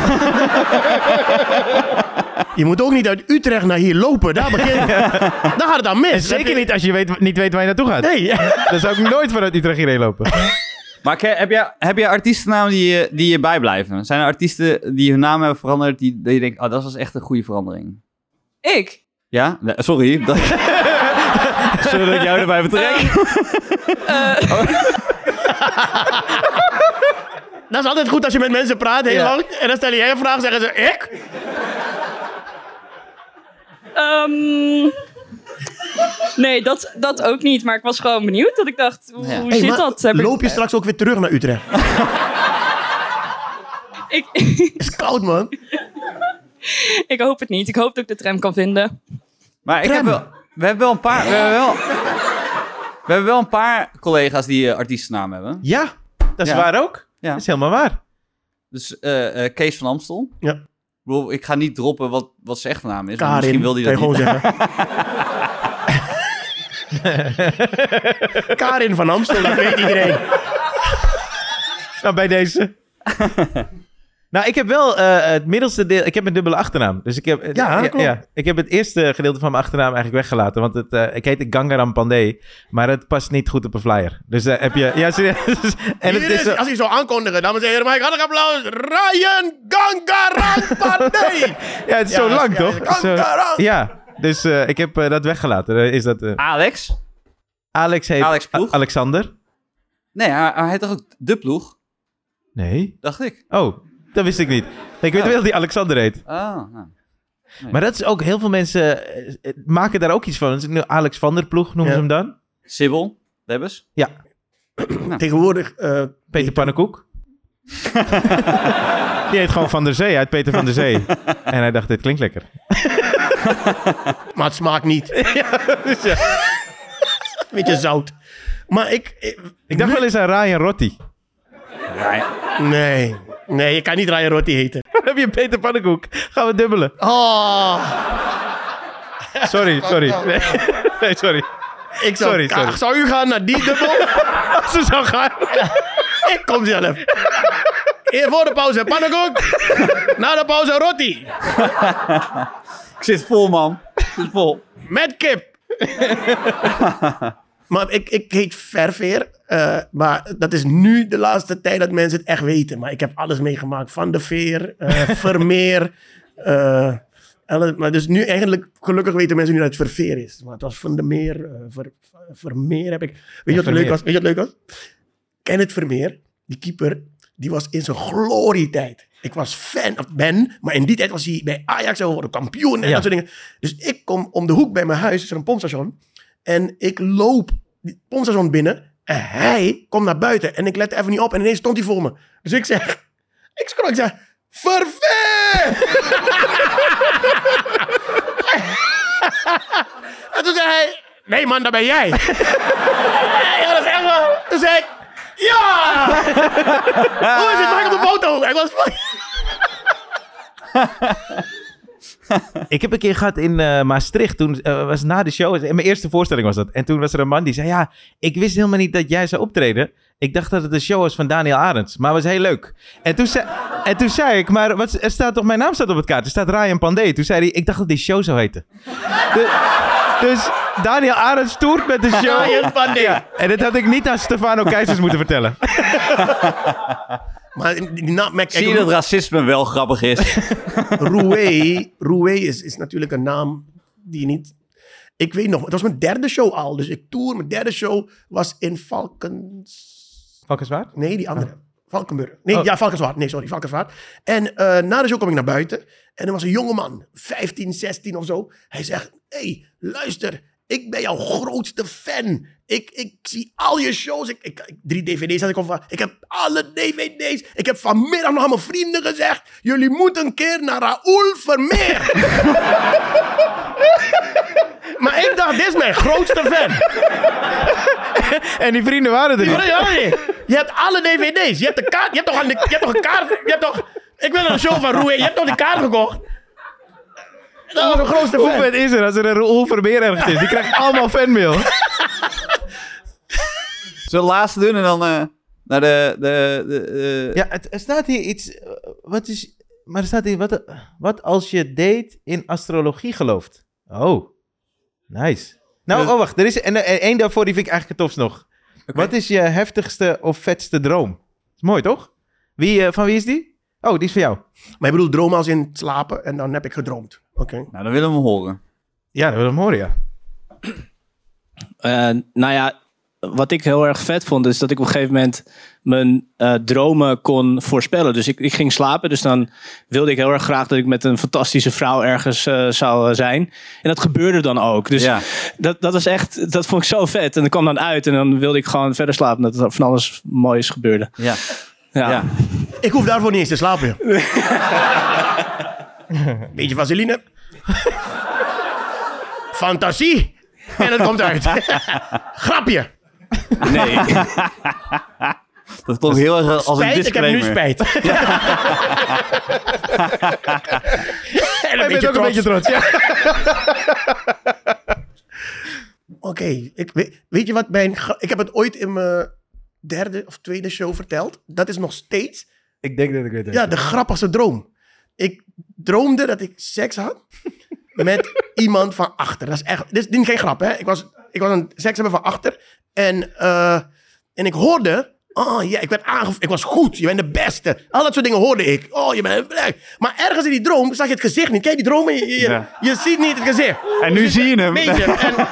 Je moet ook niet uit Utrecht naar hier lopen. Daar, begin, daar gaat het aan mis. zeker niet als je weet, niet weet waar je naartoe gaat. Nee. Dan zou ik nooit vanuit Utrecht hierheen lopen. Maar heb je, heb je artiestennamen die je, die je bijblijven? Zijn er artiesten die hun naam hebben veranderd die, dat je denkt, oh, dat was echt een goede verandering? ik. Ja? Nee, sorry. Dat... Zullen we jou erbij betrekken? Dat is altijd goed als je met mensen praat heel Ja. lang. En dan stel jij een vraag, zeggen ze, ik? Ehm, Nee, dat, dat ook niet. Maar ik was gewoon benieuwd. Dat ik dacht, hoe, Ja. hoe Hey, zit dat? Heb ik- loop je straks ook weer terug naar Utrecht? ik, is koud, man. ik hoop het niet. Ik hoop dat ik de tram kan vinden. Maar ik heb wel, we hebben wel een paar... We hebben wel, we hebben wel een paar collega's die eh, artiestennaam hebben. Ja, dat is Ja. waar ook. Ja. Dat is helemaal waar. Dus eh, eh, Kees van Amstel. Ja. Ik, bedoel, ik ga niet droppen wat, wat zijn echte naam is. Karin, misschien wil hij dat niet. gewoon zeggen. Karin van Amstel, dat weet iedereen. Nou, bij deze. nou, ik heb wel eh, het middelste deel... Ik heb een dubbele achternaam. Dus ik heb... Ja, klopt. ik heb het eerste gedeelte van mijn achternaam eigenlijk weggelaten. Want het, eh, ik heet Gangaram Pandey. Maar het past niet goed op een flyer. Dus eh, heb je... Ja, serieus. en het is... zo- als hij zo aankondigen, dames en heren, maar ik had een applaus. Ryan Gangarampadey. ja, het is Ja, zo lang, ja, toch? Zo- Gangaram. ja. Dus eh, ik heb eh, dat weggelaten. Eh, is dat... eh, Alex? Alex heeft... Alex Ploeg? A- Alexander? Nee, hij, hij heet toch ook De Ploeg? Nee. Dacht ik. Oh, dat wist ik niet. Ik weet Oh. wel dat die Alexander heet. Ah, nou. Maar dat is ook... Heel veel mensen maken daar ook iets van. Dus nu Alex van der Ploeg noemen Ja. ze hem dan. Sibyl? Debbes? Ja. Tegenwoordig, eh, Peter Pannenkoek. Die heet gewoon Van der Zee, uit Peter van der Zee. En hij dacht, dit klinkt lekker. maar het smaakt niet. Dus ja. Beetje zout. Maar ik... ik Ik dacht wel eens aan Ryan Rotti. nee, nee, je kan niet Ryan Rotti heten. Dan heb je Peter Pannenkoek. Gaan we dubbelen. Oh, Sorry, sorry. Nee, nee sorry. ik zou, Sorry, sorry. Zou u gaan naar die dubbel? Als ze zou gaan. ik kom zelf. Eer voor de pauze pannenkoek. Na de pauze roti. Ik zit vol, man. Ik zit vol. Met kip. maar ik, ik heet Verveer. eh, maar dat is nu de laatste tijd dat mensen het echt weten. Maar ik heb alles meegemaakt. Van de Veer, eh, Vermeer. alle- maar dus nu eigenlijk, gelukkig weten mensen nu dat het Verveer is. Maar het was Van de Meer, Ver, Vermeer heb ik. Weet je wat Vermeer. leuk was? Weet je wat leuk was? Kenneth Vermeer, die keeper, die was in zijn glorietijd. Ik was fan, of ben, maar in die tijd was hij bij Ajax en worden kampioen en Ja. dat soort dingen. Dus ik kom om de hoek bij mijn huis, is er een pompstation. En ik loop die pompstation binnen en hij komt naar buiten. En ik let even niet op en ineens stond hij voor me. Dus ik zeg, ik scroll, ik zeg, verveer! en toen zei hij, nee man, dat ben jij. ja, dat is echt wel. Toen zei ik, ja! Hoe is het? Maak op de foto. Ik was Ik heb een keer gehad in eh, Maastricht. Toen eh, was na de show. Mijn eerste voorstelling was dat. En toen was er een man die zei: Ja, ik wist helemaal niet dat jij zou optreden. Ik dacht dat het een show was van Daniel Arends. Maar het was heel leuk. En toen zei, en toen zei ik: Maar wat, er staat toch, mijn naam staat op het kaart. Er staat Ryan Pandey. Toen zei hij: Ik dacht dat die show zou heten. De- dus Daniel Arends toert met de show. Ja, en dat had ik niet aan Stefano Keizers moeten vertellen. Maar die naam, Zie je dat racisme wel grappig is? Roué, Roué is, is natuurlijk een naam die je niet... Ik weet nog, het was mijn derde show al. Dus ik tour, mijn derde show was in Valkens... Valkenswaard? Nee, die andere. Valkenburg. Nee, Oh. ja, Valkenswaard. Nee, sorry, Valkenswaard. En eh, na de show kom ik naar buiten. En er was een jongeman, 15, 16 of zo. Hij zegt, hey, luister, ik ben jouw grootste fan. Ik, ik zie al je shows. Ik, ik, drie dvd's had ik al van. Ik heb alle dvd's. Ik heb vanmiddag nog aan mijn vrienden gezegd, jullie moeten een keer naar Raoul Vermeer. maar ik dacht, dit is mijn grootste fan. En die vrienden waren er niet. ja. Je hebt alle dvd's. Je hebt de kaart. Je hebt toch, aan de, je hebt toch een kaart. Je hebt toch. Ik ben naar een show van Roué. Je hebt toch die kaart gekocht? Dat was mijn grootste Hoe fan. vet is er als er een Roel Vermeer ergens is? Die krijgt allemaal fanmail. Zullen we de laatste doen en dan eh, naar de... de, de Ja, het, er staat hier iets. eh, Wat is. Maar er staat hier. Wat, wat als je date in astrologie gelooft? Oh, nice. Nou, Dus- oh, wacht. Er is en, één daarvoor, die vind ik eigenlijk het tofst nog. Wat is je heftigste of vetste droom? Is mooi, toch? Wie, eh, van wie is die? Oh, die is van jou. Maar je bedoelt dromen als in slapen en dan heb ik gedroomd. Oké. Nou, dan willen we hem horen. Ja, dat wil ik horen, ja. Eh, nou ja, wat ik heel erg vet vond, is dat ik op een gegeven moment mijn eh, dromen kon voorspellen. Dus ik, ik ging slapen, dus dan wilde ik heel erg graag dat ik met een fantastische vrouw ergens eh, zou zijn. En dat gebeurde dan ook. Dus Ja. dat, dat was echt, dat vond ik zo vet. En dat kwam dan uit en dan wilde ik gewoon verder slapen, dat er van alles moois gebeurde. Ja. Ja. Ja. Ik hoef daarvoor niet eens te slapen. Beetje vaseline. Fantasie. En het komt uit. Grapje. Nee. Dat klonk heel erg als een Spijt, ik heb disclaimer. nu spijt. en Jij bent ook een beetje trots, ja. Oké, weet, weet je wat mijn... Ik heb het ooit in mijn derde of tweede show verteld. Dat is nog steeds Ik denk dat ik weet het. ja, de grappigste droom. Ik droomde dat ik seks had met iemand van achter. Dat is echt... Dit is, geen grap, hè. Ik was, ik was een seks hebben van achter. En, eh, en ik hoorde... Oh ja, ik werd aangev... Ik was goed. Je bent de beste. Al dat soort dingen hoorde ik. Oh, je bent... Maar ergens in die droom zag je het gezicht niet. Kijk, die dromen, je, je, Ja. je ziet niet het gezicht. En nu zie je hem. Beetje. En...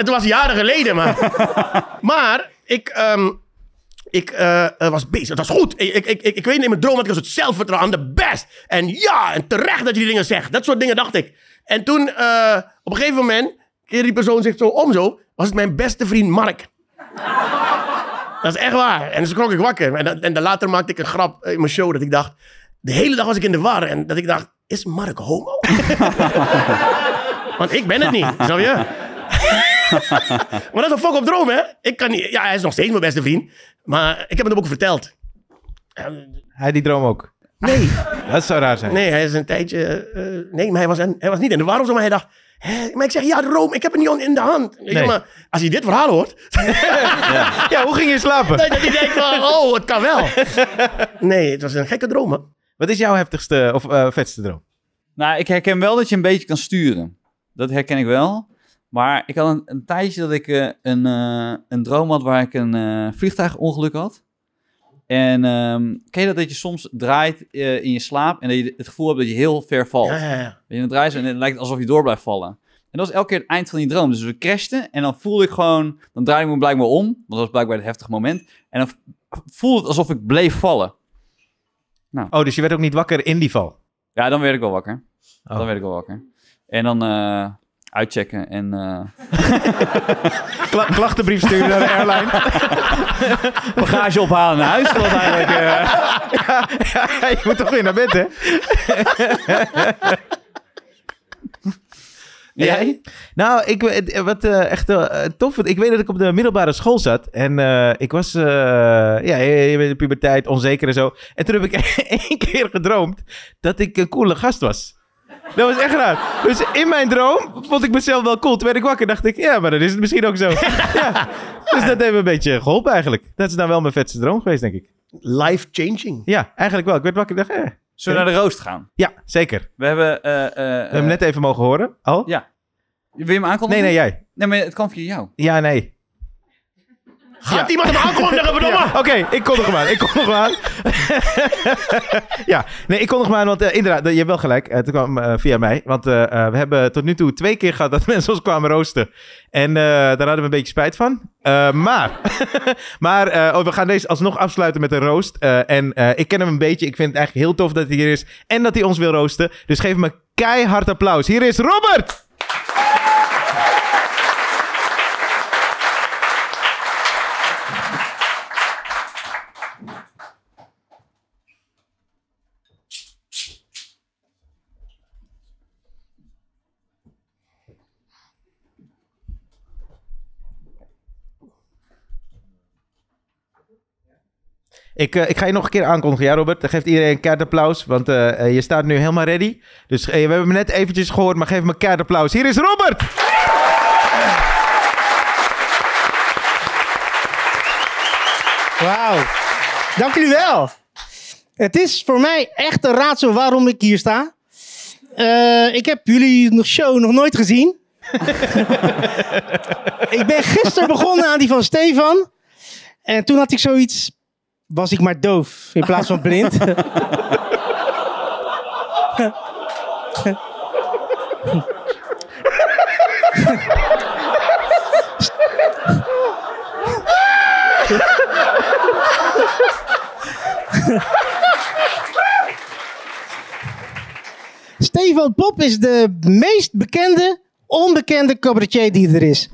het was jaren geleden, maar... maar ik... ehm, ik eh, eh, was bezig. Het was goed. Ik, ik, ik, ik weet niet, in mijn droom had ik dus het zelfvertrouwen. de best. En ja, en terecht dat je die dingen zegt. Dat soort dingen dacht ik. En toen, eh, op een gegeven moment, keerde die persoon zich zo om zo, was het mijn beste vriend Mark. dat is echt waar. En dus schrok ik wakker. En, en dan later maakte ik een grap in mijn show dat ik dacht, de hele dag was ik in de war. En dat ik dacht, is Mark homo? Want ik ben het niet, snap je? maar dat is een fuck op droom, hè? Ik kan niet... Ja, hij is nog steeds mijn beste vriend. Maar ik heb het hem ook verteld. Hij die droom ook. Nee, Dat zou raar zijn. nee, hij is een tijdje... eh, nee, maar hij was, hij was niet in de war of zo. Maar hij dacht... Hè? Maar ik zeg, ja, droom, ik heb het niet in de hand. Weet je, Nee. maar als hij dit verhaal hoort... Ja, hoe ging je slapen? dat hij denkt van, oh, het kan wel. Nee, het was een gekke droom, hè? Wat is jouw heftigste of eh, vetste droom? Nou, ik herken wel dat je een beetje kan sturen. Dat herken ik wel. Maar ik had een, een tijdje dat ik eh, een, eh, een droom had waar ik een eh, vliegtuigongeluk had. En ehm, ken je dat dat je soms draait in je slaap en dat je het gevoel hebt dat je heel ver valt? Ja, ja, ja. Je, dan draai je zo en het lijkt alsof je door blijft vallen. En dat was elke keer het eind van die droom. Dus we crashten en dan voelde ik gewoon... Dan draaide ik me blijkbaar om, want dat was blijkbaar het heftige moment. En dan voelde het alsof ik bleef vallen. Oh, dus je werd ook niet wakker in die val? Ja, dan werd ik wel wakker. Oh. Dan werd ik wel wakker. En dan uitchecken en... eh, Kla- klachtenbrief sturen naar de airline. bagage ophalen naar huis. Was eigenlijk... eh, ja, je moet toch weer naar bed, hè? jij? Nou, ik, eh, wat eh, echt tof ik weet dat ik op de middelbare school zat. En eh, ik was, eh, ja, je je bent in de puberteit, onzeker en zo. En toen heb ik één keer gedroomd dat ik een coole gast was. Dat was echt raar. Dus in mijn droom vond ik mezelf wel cool. Toen werd ik wakker dacht ik, ja, maar dan is het misschien ook zo. ja. Dus dat heeft me een beetje geholpen eigenlijk. Dat is nou wel mijn vetste droom geweest, denk ik. Life-changing. Ja, eigenlijk wel. Ik werd wakker en dacht, eh. Zullen we naar de roost gaan? Ja, zeker. We hebben... eh, eh, We hebben hem eh, net even mogen horen. Al? Ja. Wil je hem Nee, aankondigen? nee, jij. Nee, maar het kan via jou. Ja, nee. Gaat iemand hem aankondigen, verdomme? Ja, Oké, ik kondig hem aan. Ik kondig hem aan. ja, nee, ik kondig hem aan, want eh, inderdaad, je hebt wel gelijk. Het kwam eh, via mij. Want eh, eh, we hebben tot nu toe twee keer gehad dat mensen ons kwamen roosten. En eh, daar hadden we een beetje spijt van. Eh, maar maar eh, oh, we gaan deze alsnog afsluiten met een roost. Eh, en eh, ik ken hem een beetje. Ik vind het eigenlijk heel tof dat hij hier is. En dat hij ons wil roosten. Dus geef hem een keihard applaus. Hier is Robert! Ik, eh, ik ga je nog een keer aankondigen, ja Robert? Dan geeft iedereen een keihard applaus, want eh, eh, je staat nu helemaal ready. Dus we hebben hem net eventjes gehoord, maar geef hem een keihard applaus. Hier is Robert! Wauw. Dank jullie wel. Het is voor mij echt een raadsel waarom ik hier sta. Ik heb jullie show nog nooit gezien. ik ben gisteren begonnen aan die van Stefan. En toen had ik zoiets was ik maar doof in plaats van blind. Stefan Pop is de meest bekende, onbekende cabaretier die er is.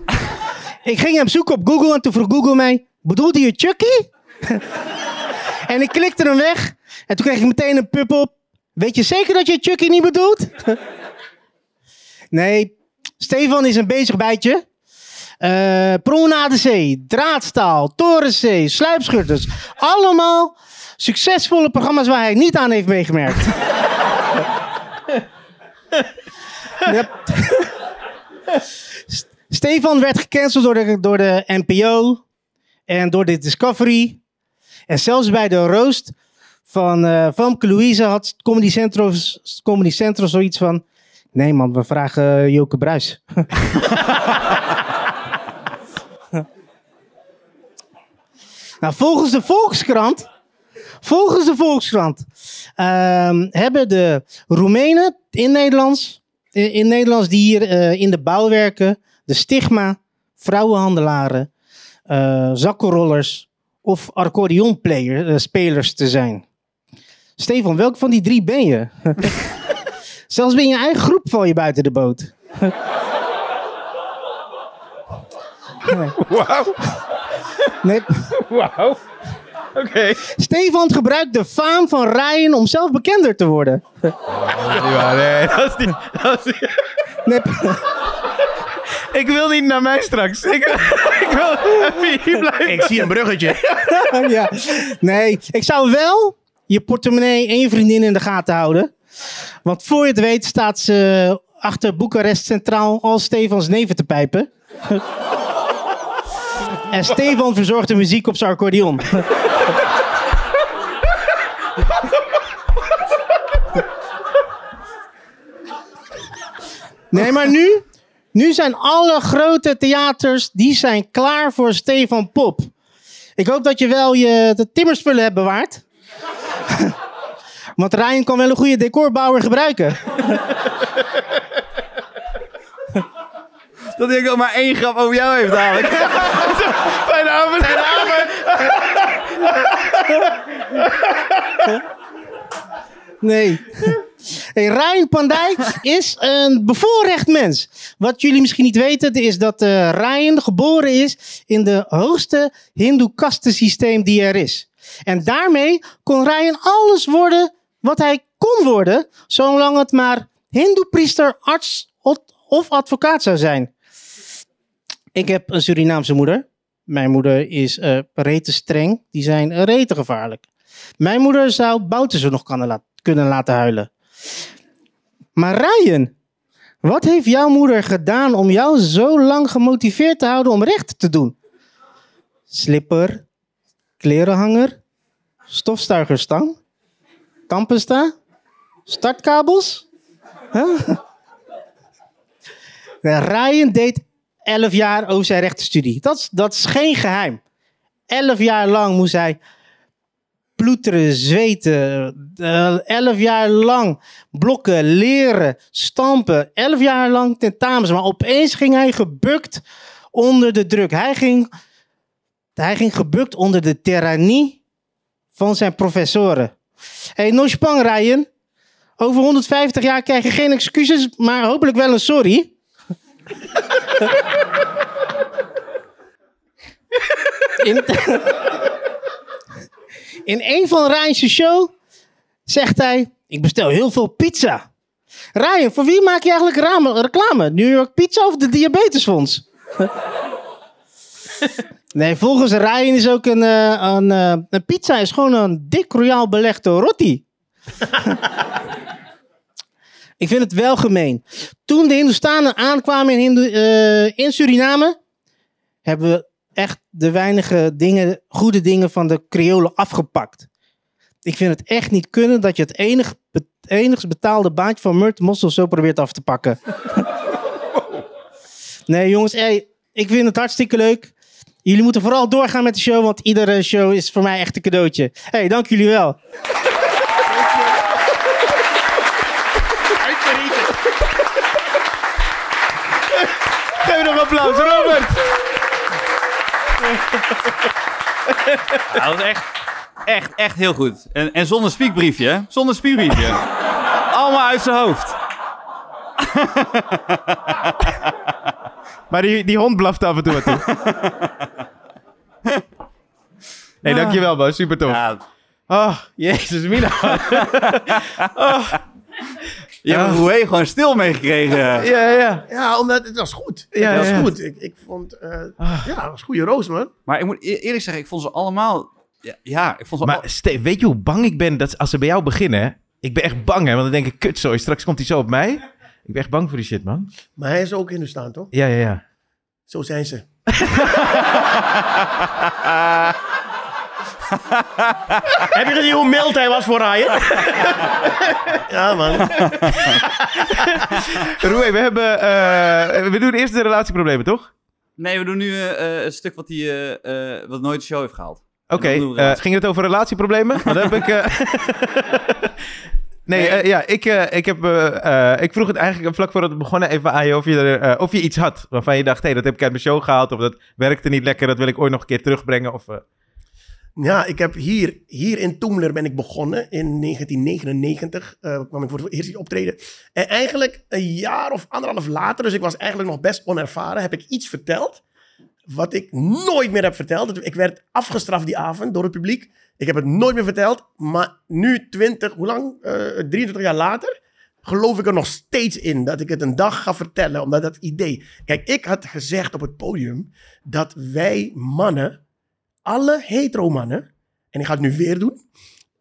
ik ging hem zoeken op Google en toen vroeg Google mij: bedoelde je Chucky? en ik klikte hem weg. En toen kreeg ik meteen een pup op. Weet je zeker dat je Chucky niet bedoelt? nee, Stefan is een bezig bijtje. Eh Promenade Zee, Draadstaal, Torenzee, Sluipschutters. Allemaal succesvolle programma's waar hij niet aan heeft meegemerkt. Stefan werd gecanceld door de, door de NPO en door de Discovery. En zelfs bij de roast van eh Famke Louise had Comedy Central, Comedy zoiets van... Nee man, we vragen eh, Joke Bruis. nou, volgens de Volkskrant... Volgens de Volkskrant ehm, hebben de Roemenen in Nederlands, in, Nederlands die hier eh, in de bouw werken, de stigma, vrouwenhandelaren, eh zakkenrollers of accordeonspelers te zijn. Stefan, welk van die drie ben je? Zelfs binnen je eigen groep val je buiten de boot. Wauw. Nee. Wauw. Oké. Stefan gebruikt de faam van Ryan om zelf bekender te worden. Ja, nee, dat is niet... Dat is niet- Nee. Ik wil niet naar mij straks. Ik, ik wil even hier blijven. Ik zie een bruggetje. ja. Nee, ik zou wel je portemonnee en je vriendin in de gaten houden. Want voor je het weet staat ze achter Boekarest Centraal al Stefans neven te pijpen. en Stefan verzorgt de muziek op zijn accordeon. Nee, maar nu, nu zijn alle grote theaters die zijn klaar voor Stefan Pop. Ik hoop dat je wel je de timmerspullen hebt bewaard. Want Ryan kan wel een goede decorbouwer gebruiken. Dat ik al maar één grap over jou heeft dadelijk. Fijne avond. Fijne avond. Nee. Hey, Ryan Pandey is een bevoorrecht mens. Wat jullie misschien niet weten, is dat eh, Ryan geboren is in de hoogste hindoe kastensysteem die er is. En daarmee kon Ryan alles worden wat hij kon worden, zolang het maar hindoe-priester, arts of- advocaat zou zijn. Ik heb een Surinaamse moeder. Mijn moeder is rete streng. Die zijn rete gevaarlijk. Mijn moeder zou Bouterse nog kunnen laten huilen. Maar Ryan, wat heeft jouw moeder gedaan om jou zo lang gemotiveerd te houden om recht te doen? Slipper, klerenhanger, stofzuigerstang, tandpasta, startkabels? Huh? Ryan deed 11 jaar over zijn rechtenstudie. Dat, dat is geen geheim. 11 jaar lang moest hij ploeteren, zweten. eh, elf jaar lang blokken, leren, stampen. Elf jaar lang tentamens. Maar opeens ging hij gebukt onder de druk. Hij ging, hij ging gebukt onder de tirannie van zijn professoren. hey, no spang, Ryan. Over 150 jaar krijg je geen excuses, maar hopelijk wel een sorry. In, in een van Ryan's show zegt hij: Ik bestel heel veel pizza. Ryan, voor wie maak je eigenlijk reclame? New York Pizza of de Diabetesfonds? nee, volgens Ryan is ook een, eh, een, eh, een pizza is gewoon een dik royaal belegde roti. Ik vind het wel gemeen. Toen de Hindoestanen aankwamen in, eh, in Suriname, hebben we echt de weinige dingen, goede dingen van de Creolen afgepakt. Ik vind het echt niet kunnen dat je het enig, enigst betaalde baantje van Murt Mossel zo probeert af te pakken. nee, jongens, ik vind het hartstikke leuk. Jullie moeten vooral doorgaan met de show, want iedere show is voor mij echt een cadeautje. hey, dank jullie wel. Geef nog een applaus, Robert. Ja, dat was echt... Echt, echt heel goed. En, en zonder spiekbriefje, hè? Zonder spiekbriefje. Allemaal uit zijn hoofd. Maar die, die hond blaft af en toe wat toe. Nee, dankjewel man. Super tof. Ja, Oh, jezus mina. je hebt Ja. Roué gewoon stil meegekregen. ja, ja. Ja, omdat het was goed. Ja, het was ja. goed. Ik, ik vond, eh, Ah. ja, het was goede roos, man. Maar ik moet e- eerlijk zeggen, ik vond ze allemaal... Ja, ja ik vond ze Maar al- Steve, weet je hoe bang ik ben dat als ze bij jou beginnen? hè? Ik ben echt bang, hè? Want dan denk ik, kutzooi, straks komt hij zo op mij. Ik ben echt bang voor die shit, man. Maar hij is ook in de staan, toch? Ja, ja, ja. Zo zijn ze. Heb je gezien hoe mild hij was voor Ryan? ja, man. Roe, we hebben... eh, we doen eerst de relatieproblemen, toch? Nee, we doen nu eh, eh, het stuk wat, hij eh, eh, wat nooit de show heeft gehaald. Oké, En dan doen we eh, relatie. ging het over relatieproblemen? Dan heb ik... eh, nee, Nee. eh, ja, ik, eh, ik, heb, eh, eh, ik vroeg het eigenlijk vlak voordat we begonnen even aan je of je, er, eh, of je iets had waarvan je dacht, hé, dat heb ik uit mijn show gehaald of dat werkte niet lekker, dat wil ik ooit nog een keer terugbrengen. Of, eh, Ja, ik heb hier, hier in Toemler ben ik begonnen. In 1999 eh, kwam ik voor het eerst optreden. En eigenlijk een jaar of anderhalf later, dus ik was eigenlijk nog best onervaren, heb ik iets verteld. Wat ik nooit meer heb verteld. Ik werd afgestraft die avond door het publiek. Ik heb het nooit meer verteld. Maar nu, 20, hoe lang? Eh 23 jaar later, geloof ik er nog steeds in dat ik het een dag ga vertellen. Omdat dat idee. Kijk, ik had gezegd op het podium dat wij mannen alle hetero mannen, en ik ga het nu weer doen.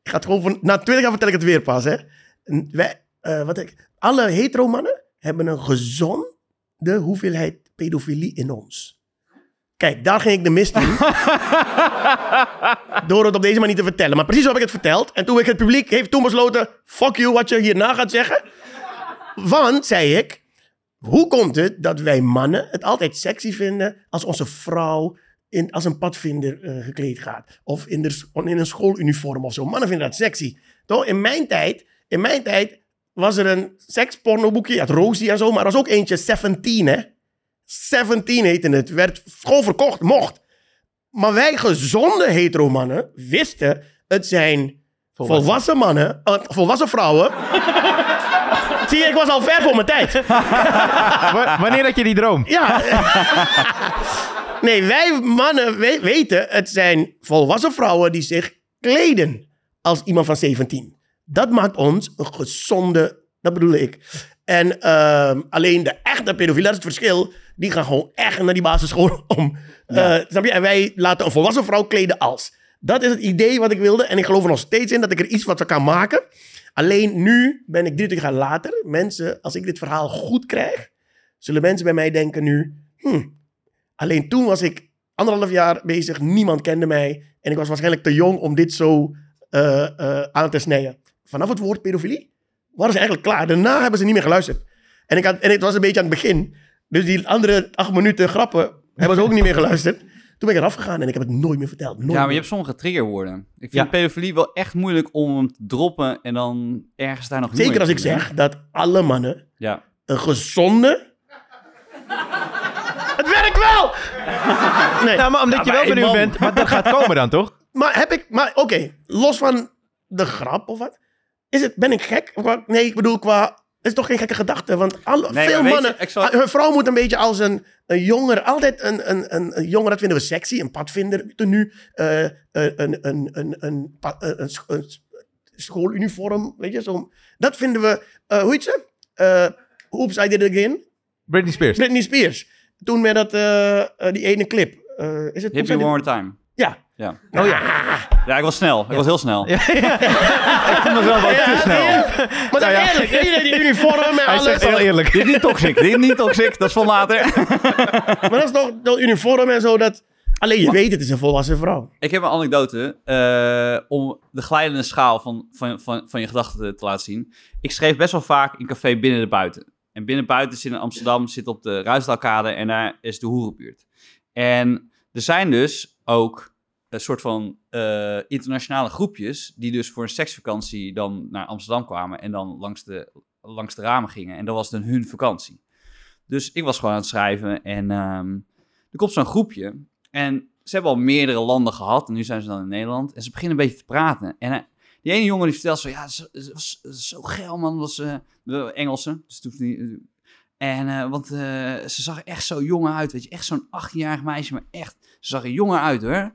Ik ga het gewoon van, na 20 jaar vertel ik het weer pas, hè. En Wij, eh, wat ik, alle hetero mannen hebben een gezonde hoeveelheid pedofilie in ons. Kijk, daar ging ik de mist in. Door het op deze manier te vertellen. Maar precies zo heb ik het verteld. En toen ik het publiek heeft toen besloten... Fuck you, wat je hierna gaat zeggen. Want, zei ik... Hoe komt het dat wij mannen het altijd sexy vinden... als onze vrouw in, als een padvinder eh, gekleed gaat? Of in, de, in een schooluniform of zo. Mannen vinden dat sexy. Toch? In mijn tijd... In mijn tijd was er een sekspornoboekje. Je had Rosie en zo. Maar er was ook eentje, 17, hè. 17 heette het. Werd gewoon verkocht, mocht. Maar wij gezonde hetero mannen wisten... het zijn volwassen, mannen... eh, volwassen vrouwen... Zie je, ik was al ver voor mijn tijd. wa- wanneer had je die droom? Ja. nee, wij mannen we- weten, het zijn volwassen vrouwen die zich kleden als iemand van 17. Dat maakt ons een gezonde, dat bedoel ik. En ehm, alleen de echte pedofielen, dat is het verschil, die gaan gewoon echt naar die basisschool om. Eh, snap je? En wij laten een volwassen vrouw kleden als. Dat is het idee wat ik wilde. En ik geloof er nog steeds in dat ik er iets wat kan maken. Alleen nu ben ik 23 jaar later. Mensen, als ik dit verhaal goed krijg, zullen mensen bij mij denken nu... Hmm, alleen toen was ik anderhalf jaar bezig, niemand kende mij. En ik was waarschijnlijk te jong om dit zo eh, eh, aan te snijden. Vanaf het woord pedofilie waren ze eigenlijk klaar. Daarna hebben ze niet meer geluisterd. En, ik had, en het was een beetje aan het begin. Dus die andere acht minuten grappen hebben ze ook niet meer geluisterd. Toen ben ik eraf gegaan en ik heb het nooit meer verteld. Nooit Ja, maar je hebt sommige triggerwoorden. Ik vind Ja. pedofilie wel echt moeilijk om hem te droppen en dan ergens daar nog Zeker als ik zeg dat alle mannen Ja. een gezonde... wel! Nee. Nou, maar omdat je maar wel benieuwd man. bent, maar dat gaat komen dan, toch? Maar heb ik, maar oké, los van de grap of wat, is het, ben ik gek? Of wat? Nee, ik bedoel qua, het is toch geen gekke gedachte, want alle, Nee, veel maar weet je, mannen, ik zal- hun vrouw moet een beetje als een, een jonger, altijd een, een, een, een jonger, dat vinden we sexy, een padvinder, tenue, eh, eh, een, een, een, een, een, pa- een, een scho- een schooluniform, weet je, zo. Dat vinden we, eh, hoe heet ze? Eh Oops, I did it again. Britney Spears. Britney Spears. Toen met dat, eh, eh, die ene clip. Eh, is het Did- One More Time. Ja. Ja. Oh ja. Ja, ik was snel. Ik was heel snel. Ja, ja. Ik vond het wel wat te snel. Maar dat is eerlijk, je, die uniform en Hij alles. zegt al eerlijk. Dit is niet toxic. Dit is niet toxic. Dat is van later. Maar dat is toch dat uniform en zo. Dat... Alleen je weet, het is een volwassen vrouw. Ik heb een anekdote eh, om de glijdende schaal van, van, van, van je gedachten te, te laten zien. Ik schreef best wel vaak in café binnen de buiten. En binnen buiten in Amsterdam, zit op de Ruisdalkade en daar is de hoerenbuurt. En er zijn dus ook een soort van eh, internationale groepjes die dus voor een seksvakantie dan naar Amsterdam kwamen en dan langs de, langs de ramen gingen. En dat was dan hun vakantie. Dus ik was gewoon aan het schrijven en ehm, er komt zo'n groepje en ze hebben al meerdere landen gehad. En nu zijn ze dan in Nederland. En ze beginnen een beetje te praten. En hij- die ene jongen die vertelt zo... Ja, ze ze was zo geil, man. Was, eh de Engelse. Dus toen die, en, eh, want eh, ze zag echt zo jong uit. Weet je, echt zo'n 18-jarig meisje. Maar echt, ze zag er jonger uit, hoor.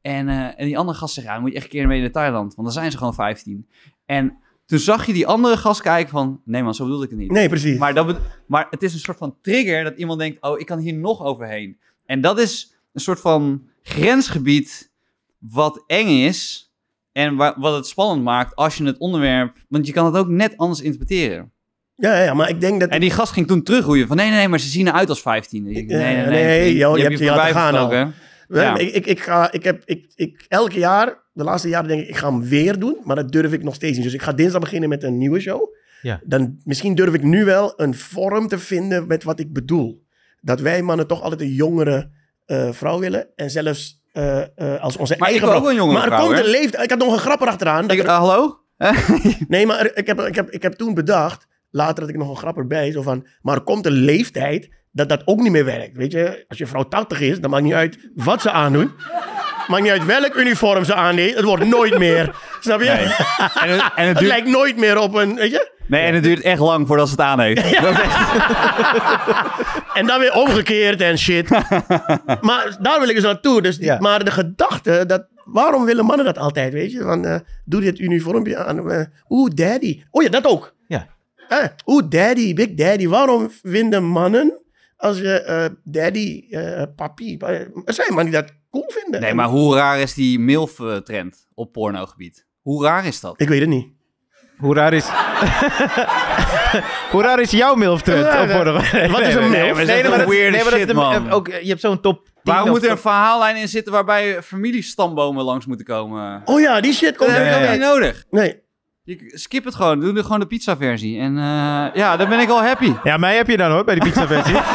En, eh, en die andere gast zegt... Ja, dan moet je echt een keer mee naar Thailand. Want dan zijn ze gewoon 15. En toen zag je die andere gast kijken van... Nee man, zo bedoelde ik het niet. Nee, precies. Maar, dat maar het is een soort van trigger dat iemand denkt: oh, ik kan hier nog overheen. En dat is een soort van grensgebied wat eng is. En wa- wat het spannend maakt als je het onderwerp. Want je kan het ook net anders interpreteren. Ja, ja, ja, maar ik denk dat... En die gast ging toen terugroeien van: nee, nee, nee, maar ze zien eruit als 15. Ik, Ja, nee, joh, je hebt je laten gaan al. Wel, Ja. Ik, ik, ik ga, ik heb, ik, ik, elke jaar, de laatste jaren denk ik, ik ga hem weer doen. Maar dat durf ik nog steeds niet. Dus ik ga dinsdag beginnen met een nieuwe show. Ja. Dan, misschien durf ik nu wel een vorm te vinden met wat ik bedoel. Dat wij mannen toch altijd een jongere eh, vrouw willen. En zelfs eh, eh, als onze Maar ik eigen wil vrouw. ook een jongere maar er vrouw, komt hè? een leeftijd. Ik had nog een grap erachteraan. dat Ik- er- eh, hallo? Nee, maar er- ik heb, ik, heb, ik heb toen bedacht, later had ik nog een grap erbij, zo van, maar er komt een leeftijd dat dat ook niet meer werkt. Weet je, als je vrouw 80 is, dan maakt niet uit wat ze aandoen. Maakt niet uit welk uniform ze aandeed, het wordt nooit meer. Snap je? En het, en het Het duurt, lijkt nooit meer op een, weet je? Nee, en het duurt echt lang voordat ze het aan heeft. Dat is echt- En dan weer omgekeerd en shit. maar daar wil ik dus naartoe. Dus die- Ja. Maar de gedachte, dat, waarom willen mannen dat altijd, weet je? Van, eh, doe dit uniformpje aan. eh, Oeh, daddy. Oh ja, dat ook. Ja. Eh, Oeh, daddy, big daddy. Waarom vinden mannen als je eh, daddy, eh, papi... zijn mannen die dat cool vinden. Nee, maar hoe raar is die MILF-trend op pornogebied? Hoe raar is dat? Ik weet het niet. Hoe raar is... Hoe raar is jouw milftrend? Ja, op nee. porno? Wat is een milf? Nee, Nee, maar nee, dat is maar dat- weird nee, maar dat is shit, de- man. ook, je hebt zo'n top 10 Waarom moet er een verhaallijn in zitten waarbij familiestambomen langs moeten komen? Oh ja, die shit Dat komt heb je er niet nodig. Nee. Je, skip het gewoon. Doe er gewoon de pizza versie. En eh, ja, dan ben ik al happy. Ja, mij heb je dan hoor, bij die pizza versie.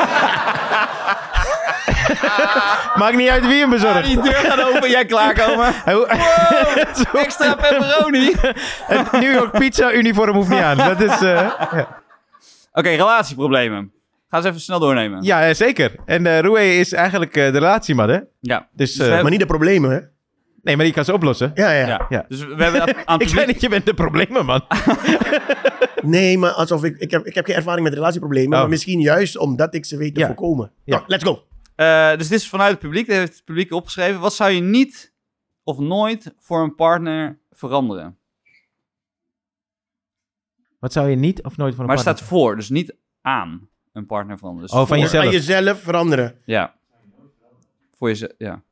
Maakt niet uit wie hem bezorgt. die deur gaat open, jij klaarkomen. Wow, extra pepperoni. Het New York pizza uniform hoeft niet aan. Dat is... eh, Oké, relatieproblemen. Ga eens even snel doornemen. ja, eh, zeker. En eh Roué is eigenlijk eh, de relatieman, hè? Ja. Dus, Dus we eh, hebben- Maar niet de problemen, hè? nee, maar die kan ze oplossen. Ja, ja. ja. Ja. Dus we hebben aan het Ik zei publiek... niet, je bent de problemen, man. Nee, maar alsof ik... Ik heb, ik heb geen ervaring met relatieproblemen. Oh. Maar misschien juist omdat ik ze weet te Ja. voorkomen. Ja. Nou, let's go. Eh, dus dit is vanuit het publiek. Dit heeft het publiek opgeschreven. Wat zou je niet of nooit voor een partner veranderen? Wat zou je niet of nooit voor een Maar het partner- staat voor, dus niet aan een partner veranderen. Dus Oh, van voor. jezelf. Aan jezelf veranderen. Ja. Voor jezelf, ja.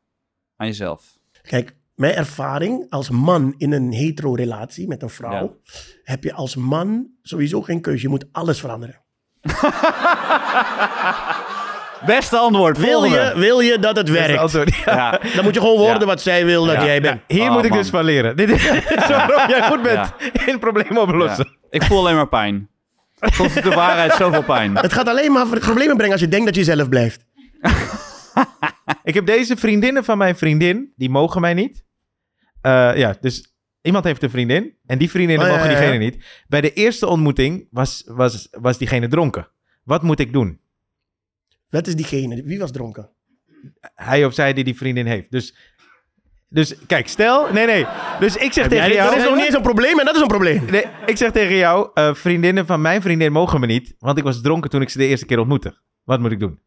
Aan jezelf. Kijk, mijn ervaring als man in een hetero-relatie met een vrouw... heb je als man sowieso geen keuze. Je moet alles veranderen. Beste antwoord, Wil je, wil je dat het werkt? antwoord. Ja. Ja. Dan moet je gewoon worden Ja. wat zij wil dat Ja. jij bent. Hier Oh, moet ik man. dus van leren. Dit is waarom jij goed bent in problemen oplossen. Ja. Ik voel alleen maar pijn. Is de waarheid zoveel pijn. Het gaat alleen maar voor problemen brengen als je denkt dat je zelf blijft. Ik heb deze vriendinnen van mijn vriendin, die mogen mij niet. Eh, ja, dus iemand heeft een vriendin en die vriendinnen Oh, ja, mogen ja, ja. diegene niet. Bij de eerste ontmoeting was, was, was diegene dronken. Wat moet ik doen? Wat is diegene? Wie was dronken? Hij of zij die die vriendin heeft. Dus, dus kijk, stel... Nee, nee. Dus ik zeg tegen jou... dat is nog niet eens een probleem en dat is een probleem. Nee, ik zeg tegen jou, eh, vriendinnen van mijn vriendin mogen me niet, want ik was dronken toen ik ze de eerste keer ontmoette. Wat moet ik doen?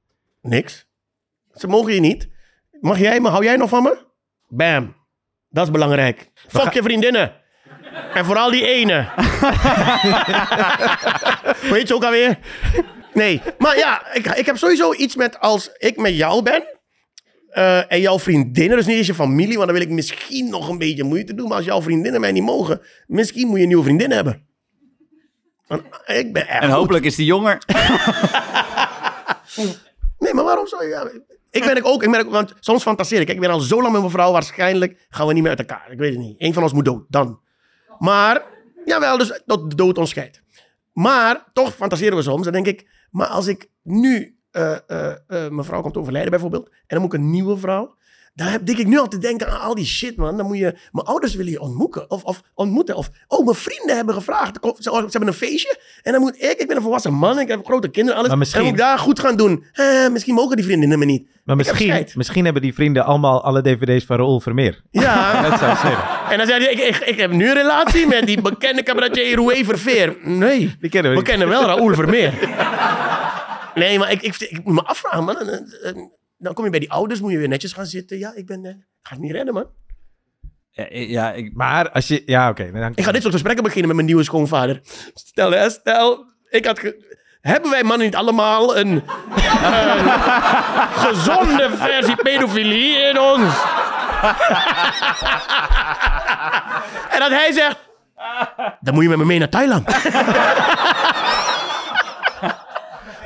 Niks. Ze mogen je niet. Mag jij me? Hou jij nog van me? Bam. Dat is belangrijk. Fuck je vriendinnen. En vooral die ene. Heet ze ook alweer? Nee. Maar ja, ik, ik heb sowieso iets met als ik met jou ben. eh, en jouw vriendinnen, dus niet eens je familie, want dan wil ik misschien nog een beetje moeite doen. Maar als jouw vriendinnen mij niet mogen, misschien moet je een nieuwe vriendin hebben. Want ik ben echt En goed. hopelijk is die jonger. Nee, maar waarom zou je... ja, ik ben ook, ik ook, want soms fantaseer ik. Ik ben al zo lang met mijn vrouw, waarschijnlijk gaan we niet meer uit elkaar. Ik weet het niet. Eén van ons moet dood, dan. Maar, jawel, dus tot de dood ons scheidt. Maar, toch fantaseren we soms. Dan denk ik, maar als ik nu, eh, eh, eh, mijn vrouw komt overlijden bijvoorbeeld, en dan moet ik een nieuwe vrouw. Daar heb denk ik nu al te denken aan al die shit, man. Dan moet je... Mijn ouders willen je ontmoeten. Of, of ontmoeten. Of, oh, mijn vrienden hebben gevraagd. Ze, ze hebben een feestje. En dan moet ik... Ik ben een volwassen man. Ik heb grote kinderen. Alles. Maar misschien- En moet ik daar goed gaan doen. Eh, misschien mogen die vriendinnen me niet. Maar heb misschien, misschien hebben die vrienden allemaal alle dvd's van Raoul Vermeer. Ja. Dat zou en dan zei hij, ik, ik, ik heb nu een relatie met die bekende cabaretier Roué Verveer. Nee. Die kennen we We kennen wel Raoul Vermeer. Nee, maar ik, ik, ik moet me afvragen, man. Dan kom je bij die ouders, moet je weer netjes gaan zitten. Ja, ik ben... eh, ga het niet redden, man. Ja, ja ik, Maar als je... Ja, oké. dan- Ik ga dit soort gesprekken beginnen met mijn nieuwe schoonvader. Stel, hè, stel, ik had... ge- Hebben wij mannen niet allemaal een, een gezonde versie pedofilie in ons? en dat hij zegt... Dan moet je met me mee naar Thailand.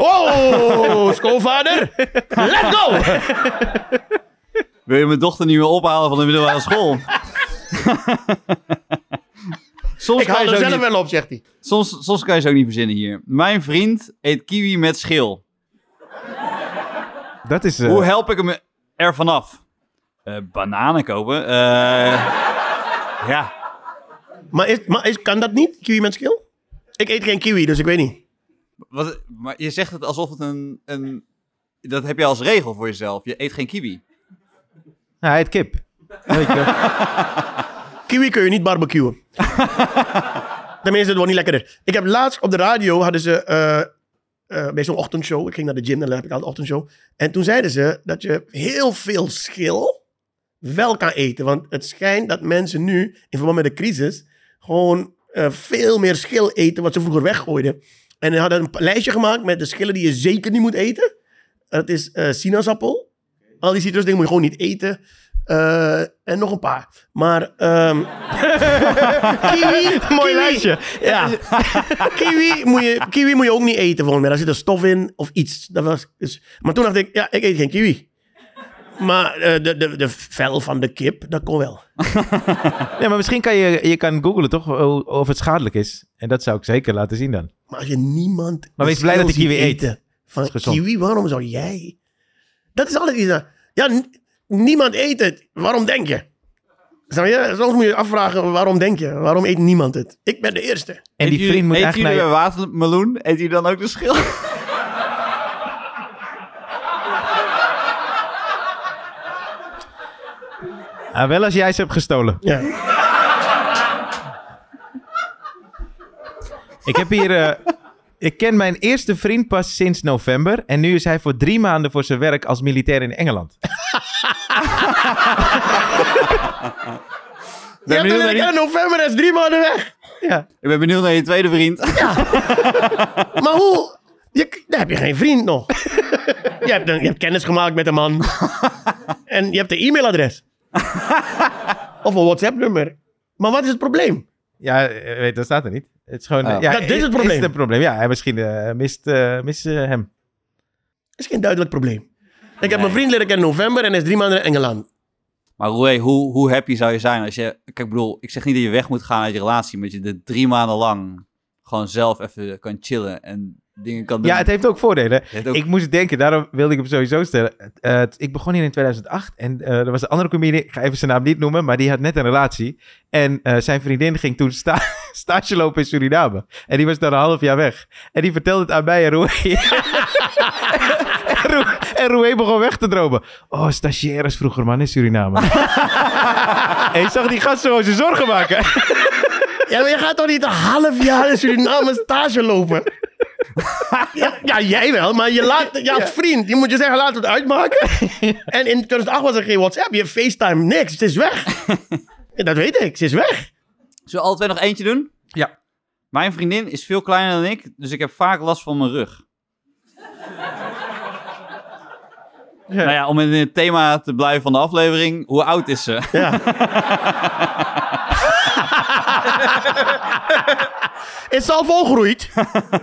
oh, schoonvader. Let's go! wil je mijn dochter niet meer ophalen van de middelbare school? soms, Ik kan haal je er zelf niet, wel op, zegt hij. soms, soms kan je ze ook niet verzinnen hier. Mijn vriend eet kiwi met schil. Dat is... eh, Hoe help ik hem er vanaf? Eh bananen kopen? Eh, ja. Maar, is, maar is, kan dat niet, kiwi met schil? Ik eet geen kiwi, dus ik weet niet. Wat, maar je zegt het alsof het een, een... Dat heb je als regel voor jezelf. Je eet geen kiwi. Nou, hij heet kip. Weet je. Kiwi kun je niet barbecuen. Tenminste, het wordt niet lekkerder. Ik heb laatst op de radio, hadden ze eh, eh, bij zo'n ochtendshow. Ik ging naar de gym, dan heb ik altijd een ochtendshow. En toen zeiden ze dat je heel veel schil wel kan eten. Want het schijnt dat mensen nu, in verband met de crisis, gewoon eh, veel meer schil eten wat ze vroeger weggooiden. En ze hadden een lijstje gemaakt met de schillen die je zeker niet moet eten. Dat is eh, sinaasappel. Al die citrusdingen moet je gewoon niet eten. Eh, en nog een paar. Maar ehm kiwi, Mooi lijstje. Ja. kiwi, moet je, kiwi moet je ook niet eten volgens mij. Daar zit een stof in of iets. Dat was, dus, maar toen dacht ik, ja, ik eet geen kiwi. Maar eh, de, de, de vel van de kip, dat kon wel. Ja, maar misschien kan je... Je kan googlen toch of het schadelijk is. En dat zou ik zeker laten zien dan. Maar als je niemand... Maar wees blij dat hij kiwi eet. eten Van kiwi, waarom zou jij? Dat is altijd iets... Ja, niemand eet het. Waarom denk je? Snap je? Soms moet je je afvragen, waarom denk je? Waarom eet niemand het? Ik ben de eerste. En Eet die vriend moet eet eigenlijk... jullie naar bij watermeloen? Eet jullie dan ook de schil? Ah, wel als jij ze hebt gestolen. Ja. Ik heb hier... eh, ik ken mijn eerste vriend pas sinds november. En nu is hij voor drie maanden voor zijn werk als militair in Engeland. Je hebt benieuwd een naar die- in november, dat is drie maanden weg. Ja. Ik ben benieuwd naar je tweede vriend. Maar hoe? Je, dan heb je geen vriend nog. je, hebt een, je hebt kennis gemaakt met een man. en je hebt een e-mailadres. of een WhatsApp-nummer. Maar wat is het probleem? Ja, eh, weet, dat staat er niet. Het is gewoon... Oh. eh, ja, Dat is het probleem. Is het probleem. Ja, hij misschien eh, mist, eh, mist eh, hem. is geen duidelijk probleem. Ik heb mijn vriend leren kennen in november en hij is drie maanden in Engeland. Maar Roué, hoe, hoe happy zou je zijn als je... Kijk, ik bedoel, ik zeg niet dat je weg moet gaan uit je relatie, maar dat je er drie maanden lang gewoon zelf even kan chillen en dingen kan doen. Ja, het heeft ook voordelen. heeft ook- Ik moest denken, daarom wilde ik hem sowieso stellen. Eh, ik begon hier in 2008 en eh, er was een andere comedian, ik ga even zijn naam niet noemen, maar die had net een relatie. En eh, zijn vriendin ging toen sta stage lopen in Suriname. En die was daar een half jaar weg. En die vertelde het aan mij en Roué. en Roué- begon weg te dromen. Oh, stagiaires vroeger man in Suriname. en je zag die gast zo zijn zorgen maken. Ja, maar je gaat toch niet een half jaar in Suriname stage lopen? ja, ja, jij wel, maar je, laat, je als vriend, je moet je zeggen, laten we het uitmaken. en in 2008 was er geen WhatsApp, je FaceTime, niks, het is weg. Ja, dat weet ik, ze is weg. Zullen we alle twee nog eentje doen? Ja. Mijn vriendin is veel kleiner dan ik, dus ik heb vaak last van mijn rug. Nou ja, om in het thema te blijven van de aflevering, hoe oud is ze? Ja. is al volgroeid.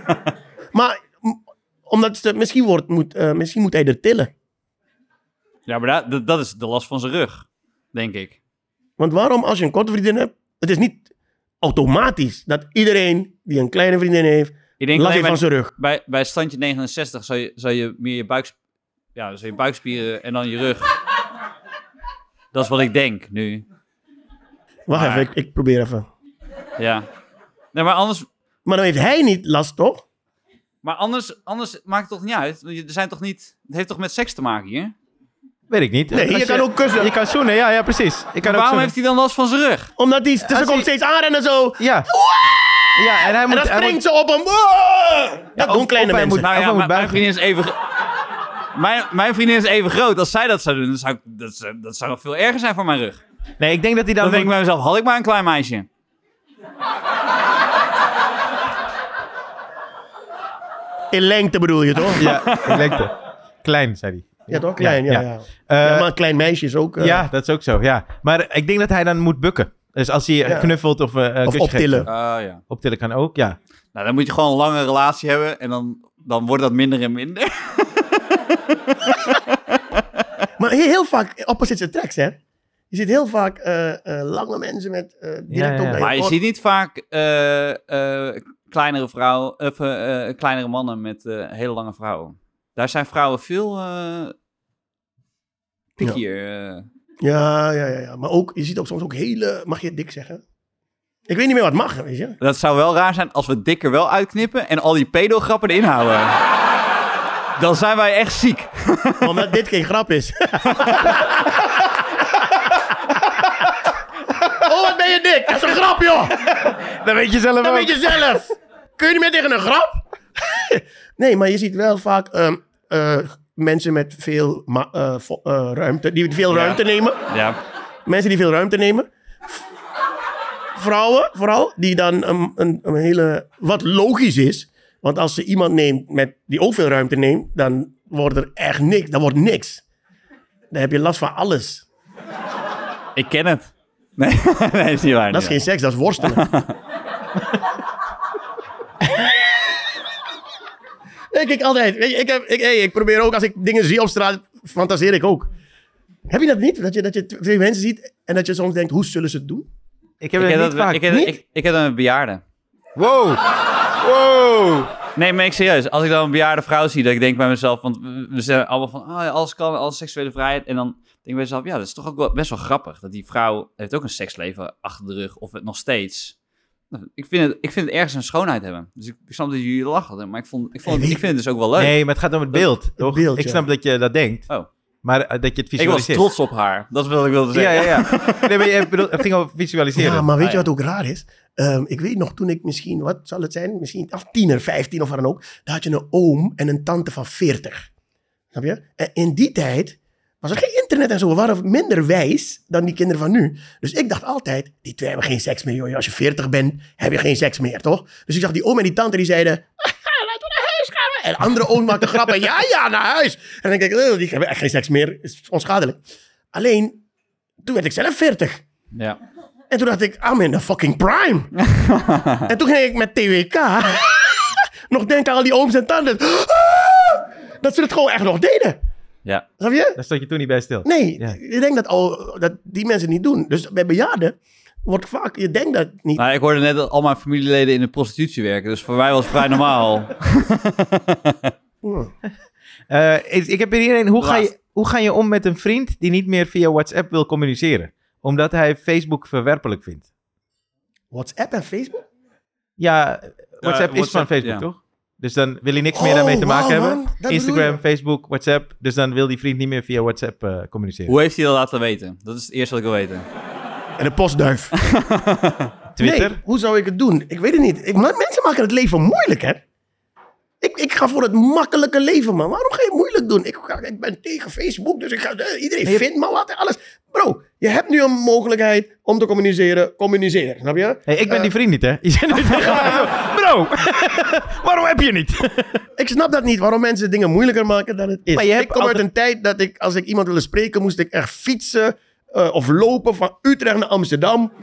maar omdat ze, misschien, wordt, moet, eh, misschien moet hij er tillen. Ja, maar dat, dat, is de last van zijn rug, denk ik. Want waarom, als je een korte vriendin hebt, het is niet automatisch dat iedereen die een kleine vriendin heeft, Ik denk last heeft van zijn rug. bij, bij standje 69 zou je, zou je meer je, buik, ja, zou je buikspieren en dan je rug. Dat is wat ik denk nu. Wacht Maar- even, ik, ik probeer even. Ja. Nee, maar anders, Maar dan heeft hij niet last, toch? maar anders, anders maakt het toch niet uit? Want je- Er zijn toch niet... Het heeft toch met seks te maken hier? Weet ik niet. Nee, Als je kan ook kussen. Je kan zoenen, ja, ja precies. Je kan ook Waarom heeft hij dan last van zijn rug? Omdat Als komt hij- steeds aanrennen zo. Ja. Ja, en hij moet... En dan hij springt moet- ze op hem. Ah! Dat doen kleine of hij mensen. moet- Nou ja, hij moet mijn, vriendin is even... Mijn, mijn vriendin is even groot. Als zij dat zou doen, dan zou ik, dat, zou- dat zou nog veel erger zijn voor mijn rug. Nee, ik denk dat hij dan... Dan denk ik bij mezelf, had ik maar een klein meisje. In lengte bedoel je toch? Ja, in lengte. Klein, zei hij. Ja, toch? Klein, ja. ja, ja. ja. Eh, maar een klein meisje is ook... eh, ja, dat is ook zo, ja. Maar ik denk dat hij dan moet bukken. Dus als hij Ja. knuffelt of eh, Of optillen. Ah ja. Optillen kan ook, ja. Nou, dan moet je gewoon een lange relatie hebben en dan, dan wordt dat minder en minder. Maar heel, heel vaak opposites attracts, hè? Je ziet heel vaak eh, eh, lange mensen met eh, direct Ja, ja. Maar je ziet niet vaak eh, eh, kleinere vrouwen, of kleinere mannen met eh, hele lange vrouwen. Daar zijn vrouwen veel uh, pickier. eh. Ja, ja, ja, ja. Maar ook, je ziet ook soms ook hele... Mag je het dik zeggen? Ik weet niet meer wat mag, weet je? Dat zou wel raar zijn als we dikker wel uitknippen en al die pedo-grappen erin houden. Dan zijn wij echt ziek. Omdat dit geen grap is. oh, wat ben je dik? Dat is een grap, joh! Dat weet je zelf Dat ook. weet je zelf. Kun je niet meer tegen een grap? nee, maar je ziet wel vaak ehm, eh, mensen met veel eh, eh, ruimte, die veel ruimte nemen. Ja. Mensen die veel ruimte nemen. Vrouwen vooral, die dan een, een, een hele... Wat logisch is. Want als ze iemand neemt met, die ook veel ruimte neemt, dan wordt er echt niks. Dan wordt niks. Dan heb je last van alles. Ik ken het. Nee, nee is niet waar. Dat is geen seks, dat is worstelen. ik kijk altijd. Weet je, ik, heb, ik, hey, ik probeer ook, als ik dingen zie op straat, fantaseer ik ook. Heb je dat niet? Dat je, dat je twee mensen ziet en dat je soms denkt, hoe zullen ze het doen? Ik heb. Ik heb, niet dat, vaak. ik, heb, Niet? ik, ik heb dan een bejaarde. Wow. Wow. Nee, maar ik serieus. Als ik dan een bejaarde vrouw zie, dat ik denk bij mezelf, want we zijn allemaal van, oh, ja, alles kan, alles seksuele vrijheid. En dan denk ik bij mezelf, ja, dat is toch ook wel best wel grappig. Dat die vrouw heeft ook een seksleven achter de rug, of het nog steeds. Ik vind het, ik vind het ergens een schoonheid hebben. Dus ik, ik snap dat jullie lachen, maar ik, vond, ik, vond, ik vind het dus ook wel leuk. Nee, maar het gaat om het beeld, toch? beeld, ik ja. snap dat je dat denkt. Oh. Maar eh, dat je het ik was visualiseert. trots op haar. Dat is wat ik wilde Ja, zeggen. ja, ja. Nee, maar je bedoelt, het ging over visualiseren. Ja, maar weet Ah, je ja. wat ook raar is? Ehm, ik weet nog toen ik misschien, wat zal het zijn? Misschien of tiener, vijftien of wat dan ook. Daar had je een oom en een tante van veertig. Snap je? En in die tijd was er geen internet en zo. We waren minder wijs dan die kinderen van nu. Dus ik dacht altijd, die twee hebben geen seks meer. Joh. Als je veertig bent, heb je geen seks meer, toch? Dus ik zag die oom en die tante die zeiden... Laten we naar huis gaan. En andere oom maakte grappen. Ja, ja, naar huis. En dan denk ik, "Eh, die hebben echt geen seks meer. Is onschadelijk. Alleen, toen werd ik zelf veertig. Ja. En toen dacht ik, I'm in the fucking prime. en toen ging ik met TWK nog denken aan al die ooms en tantes. dat ze het gewoon echt nog deden. Ja. Snap je? Daar stond je toen niet bij stil. Nee, Ja. ik denk dat, al, dat die mensen het niet doen. Dus bij bejaarden wordt vaak, je denkt dat niet. Nou, ik hoorde net dat al mijn familieleden in de prostitutie werken. Dus voor mij was het vrij normaal. Hmm. Eh, ik, ik heb hier een. Hoe ga, je, hoe ga je om met een vriend die niet meer via WhatsApp wil communiceren? Omdat hij Facebook verwerpelijk vindt. WhatsApp en Facebook? Ja, WhatsApp is WhatsApp, van Facebook, ja. toch? Dus dan wil hij niks meer daarmee te Oh, maken wauw, hebben. Dat Instagram. Facebook, WhatsApp. Dus dan wil die vriend niet meer via WhatsApp eh, communiceren. Hoe heeft hij dat laten weten? Dat is het eerste wat ik wil weten. En een postduif. Twitter? Nee, hoe zou ik het doen? Ik weet het niet. Ik, maar mensen maken het leven moeilijk, hè? Ik, ik ga voor het makkelijke leven, man. Waarom ga je moeilijk doen? Ik, ga, ik ben tegen Facebook, dus ik ga, eh, iedereen je- vindt me wat en alles. Bro, je hebt nu een mogelijkheid om te communiceren. Communiceren, snap je? Hey, ik ben Eh, die vriend niet, hè? Je zit nu tegen waarom heb je niet? Ik snap dat niet, waarom mensen dingen moeilijker maken dan het is. Maar je hebt ik kom altijd- uit een tijd dat ik, als ik iemand wilde spreken, moest ik echt fietsen eh, of lopen van Utrecht naar Amsterdam.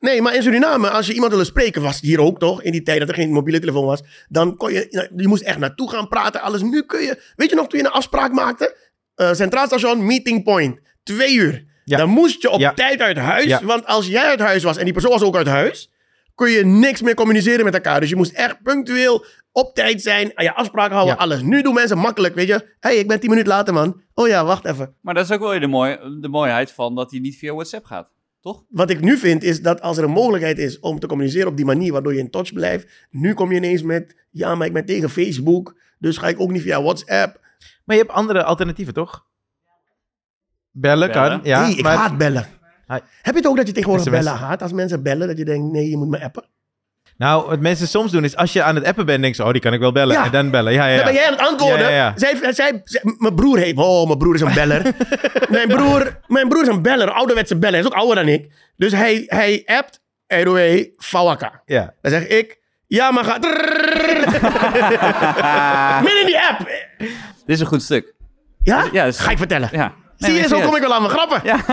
Nee, maar in Suriname, als je iemand wilde spreken, was het hier ook toch? In die tijd dat er geen mobiele telefoon was. Dan kon je, nou, je moest echt naartoe gaan praten, alles. Nu kun je, weet je nog, toen je een afspraak maakte? Eh, Centraal station, meeting point. Twee uur. Ja. Dan moest je op Ja. tijd uit huis. Ja. Want als jij uit huis was en die persoon was ook uit huis, kun je niks meer communiceren met elkaar. Dus je moest echt punctueel op tijd zijn, aan je afspraken houden, Ja. alles. Nu doen mensen makkelijk, weet je. Hé, hey, ik ben tien minuten later, man. Oh ja, wacht even. Maar dat is ook wel weer de, mooi, de mooiheid van dat hij niet via WhatsApp gaat. Toch? Wat ik nu vind, is dat als er een mogelijkheid is om te communiceren op die manier, waardoor je in touch blijft. Nu kom je ineens met, ja, maar ik ben tegen Facebook, dus ga ik ook niet via WhatsApp. Maar je hebt andere alternatieven, toch? Bellen, Bellen? kan, ja. nee, ik maar- haat bellen. Hi. Heb je het ook dat je tegenwoordig SMS? bellen haat? Als mensen bellen, dat je denkt, nee, je moet me appen. Nou, wat mensen soms doen is als je aan het appen bent, denk je, oh, die kan ik wel bellen. Ja. En dan bellen. Ja, ja, ja. Dan ben jij aan het antwoorden. Ja, ja, ja. Zij, zij, zij- mijn broer heet... Oh, mijn broer is een beller. mijn, broer, mijn broer is een beller, ouderwetse beller. Hij is ook ouder dan ik. Dus hij, hij appt ROE Fawaka. Ja. Dan zeg ik... Ja, maar ga... Midden in die app. Dit is een goed stuk. Ja? Ja, dus- Ga ik vertellen. Ja. Zie je, zo kom ik wel aan mijn grappen. Ja.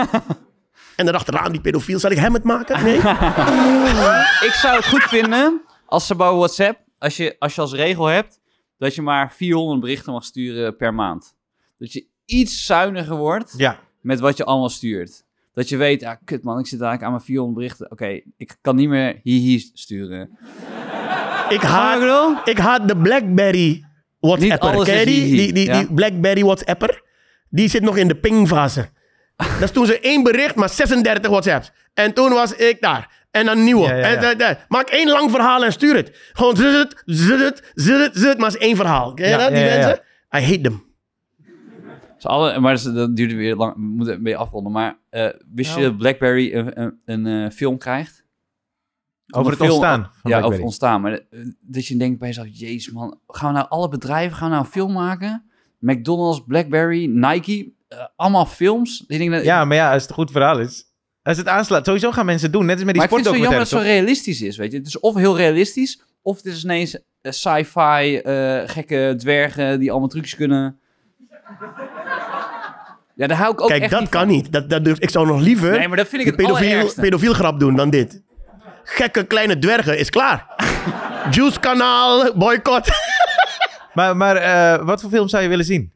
En dan achteraan die pedofiel. Zal ik hem het maken? Nee? Ik zou het goed vinden als ze bij WhatsApp, als je, als je als regel hebt, dat je maar 400 berichten mag sturen per maand. Dat je iets zuiniger wordt Ja. met wat je allemaal stuurt. Dat je weet, ah, kut man, ik zit eigenlijk aan mijn 400 berichten. Oké, ik kan niet meer hihi sturen. ik, haat, ik haat de Blackberry WhatsApper. Ken die? Die, die, ja. die Blackberry WhatsApper. Die zit nog in de pingfase. Dat is toen ze één bericht, maar 36 WhatsApps. En toen was ik daar. En een nieuwe. Ja, ja, En, ja. da- da- Maak één lang verhaal en stuur het. Gewoon zit, zit, zit, zit, maar het is één verhaal. Ken je Ja, dat, die ja, ja, ja. mensen? I hate them. Dus alle, maar dat, dat duurde weer lang. We moeten een beetje afronden. Maar eh, wist je Nou. dat Blackberry een, een, een eh, film krijgt? Over het film- ontstaan van ja, Blackberry. over ontstaan. Maar eh, dat je denkt bij jezelf, jezus man, gaan we nou alle bedrijven gaan we nou een film maken? McDonald's, Blackberry, Nike, eh, allemaal films. Ik denk dat, Ja, maar ja, als het een goed verhaal is. Als het aanslaat, sowieso gaan mensen het doen. Net als met die maar ik vind het zo jammer dat het zo realistisch is, weet je. Het is of heel realistisch, of het is ineens eh, sci-fi, eh, gekke dwergen die allemaal trucs kunnen. Ja, daar hou ik ook Kijk, echt dat niet kan van. niet. Dat, dat durf, ik zou nog liever Nee, maar dat vind ik het pedofiel, pedofiel grap doen dan dit. Gekke kleine dwergen is klaar. Juice kanaal, boycott. Maar, maar eh, wat voor films zou je willen zien?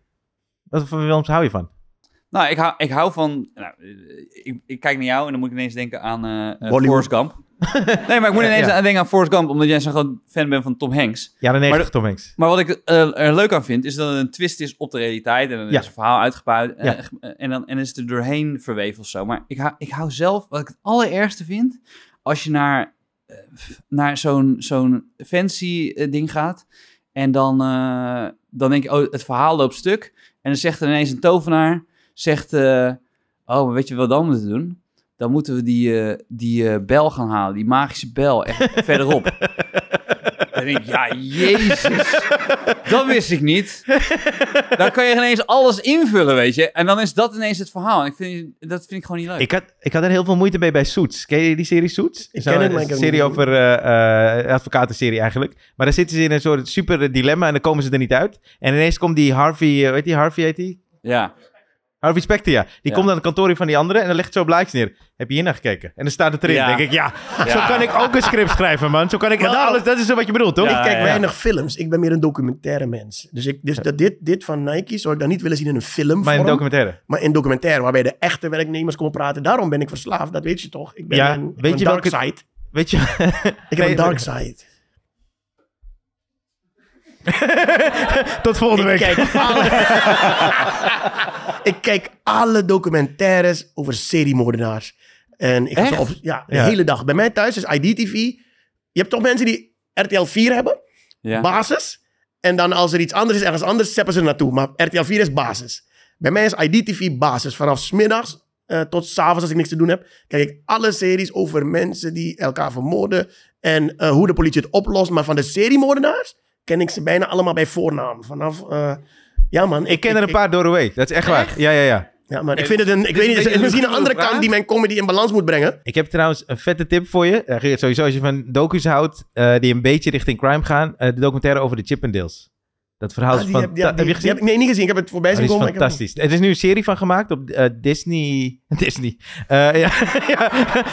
Wat voor films hou je van? Nou, ik hou, ik hou van... Nou, ik, ik kijk naar jou en dan moet ik ineens denken aan Bollywood. Forrest Gump. nee, maar ik moet ineens Ja. aan denken aan Forrest Gump, omdat jij zo'n groot fan bent van Tom Hanks. Ja, de 90 Maar Tom Hanks. Maar wat ik eh, er leuk aan vind, is dat het een twist is op de realiteit. En dan Ja. is een verhaal uitgebuit. Ja. eh, en dan en is het er doorheen verweven of zo. Maar ik hou, ik hou zelf, wat ik het allerergste vind, als je naar, naar zo'n zo'n fancy ding gaat. En dan, dan denk je, oh, het verhaal loopt stuk. En dan zegt er ineens een tovenaar, zegt, eh, oh, maar weet je wat dan moeten doen? Dan moeten we die, eh, die eh, bel gaan halen, die magische bel, echt verderop. Dan denk ik, ja, jezus. Dat wist ik niet. Dan kan je ineens alles invullen, weet je. En dan is dat ineens het verhaal. En ik vind, dat vind ik gewoon niet leuk. Ik had, ik had er heel veel moeite mee bij Suits. Ken je die serie Suits? Ik Zo, ken het, een maar ik heb serie het niet over eh eh advocatenserie eigenlijk. Maar dan zitten ze in een soort super dilemma en dan komen ze er niet uit. En ineens komt die Harvey, weet die Harvey heet die? Ja. Harvey Specter, ja. Die Ja. komt aan het kantoor van die andere en dan legt zo blaadjes neer. Heb je hier naar gekeken? En dan staat het erin. Ja. denk ik, ja, zo kan ik ook een script schrijven, man. Zo kan ik daarom- alles. Dat is zo wat je bedoelt, toch? Ja, ik kijk ja. weinig films. Ik ben meer een documentaire mens. Dus, ik, dus dat dit, dit van Nike zou ik dan niet willen zien in een film. Maar een documentaire. maar in documentaire, waarbij de echte werknemers komen praten. Daarom ben ik verslaafd, dat weet je toch? Ik ben Ja, een, weet je dark welke- side. Weet je? Ik heb een dark side. Tot volgende Ik week. kijk, alle, ik kijk alle documentaires over seriemoordenaars. En ik ga op, ja, de Ja. hele dag. Bij mij thuis is IDTV. Je hebt toch mensen die RTL 4 hebben, Ja. basis. En dan als er iets anders is, ergens anders, zeppen ze er naartoe. Maar RTL 4 is basis. Bij mij is IDTV basis. Vanaf 's middags eh, tot 's avonds als ik niks te doen heb, kijk ik alle series over mensen die elkaar vermoorden. En eh, hoe de politie het oplost. Maar van de seriemoordenaars ken ik ze bijna allemaal bij voornaam. Vanaf, eh, ja man. Ik ken er een paar door de week. Dat is echt waar. Ja, ja, ja. Ja, maar ik vind het een, ik weet niet, misschien een andere kant die mijn comedy in balans moet brengen. Ik heb trouwens een vette tip voor je. Eh, sowieso als je van docu's houdt eh, die een beetje richting crime gaan. eh, de documentaire over de Chippendales. Dat verhaal Ah, is van... heb, die heb- heb je die gezien? heb nee, niet gezien. Ik heb het voorbij Oh, zien komen. maar ik heb het fantastisch. Er is nu een serie van gemaakt op eh, Disney. Disney. Eh, ja, ja,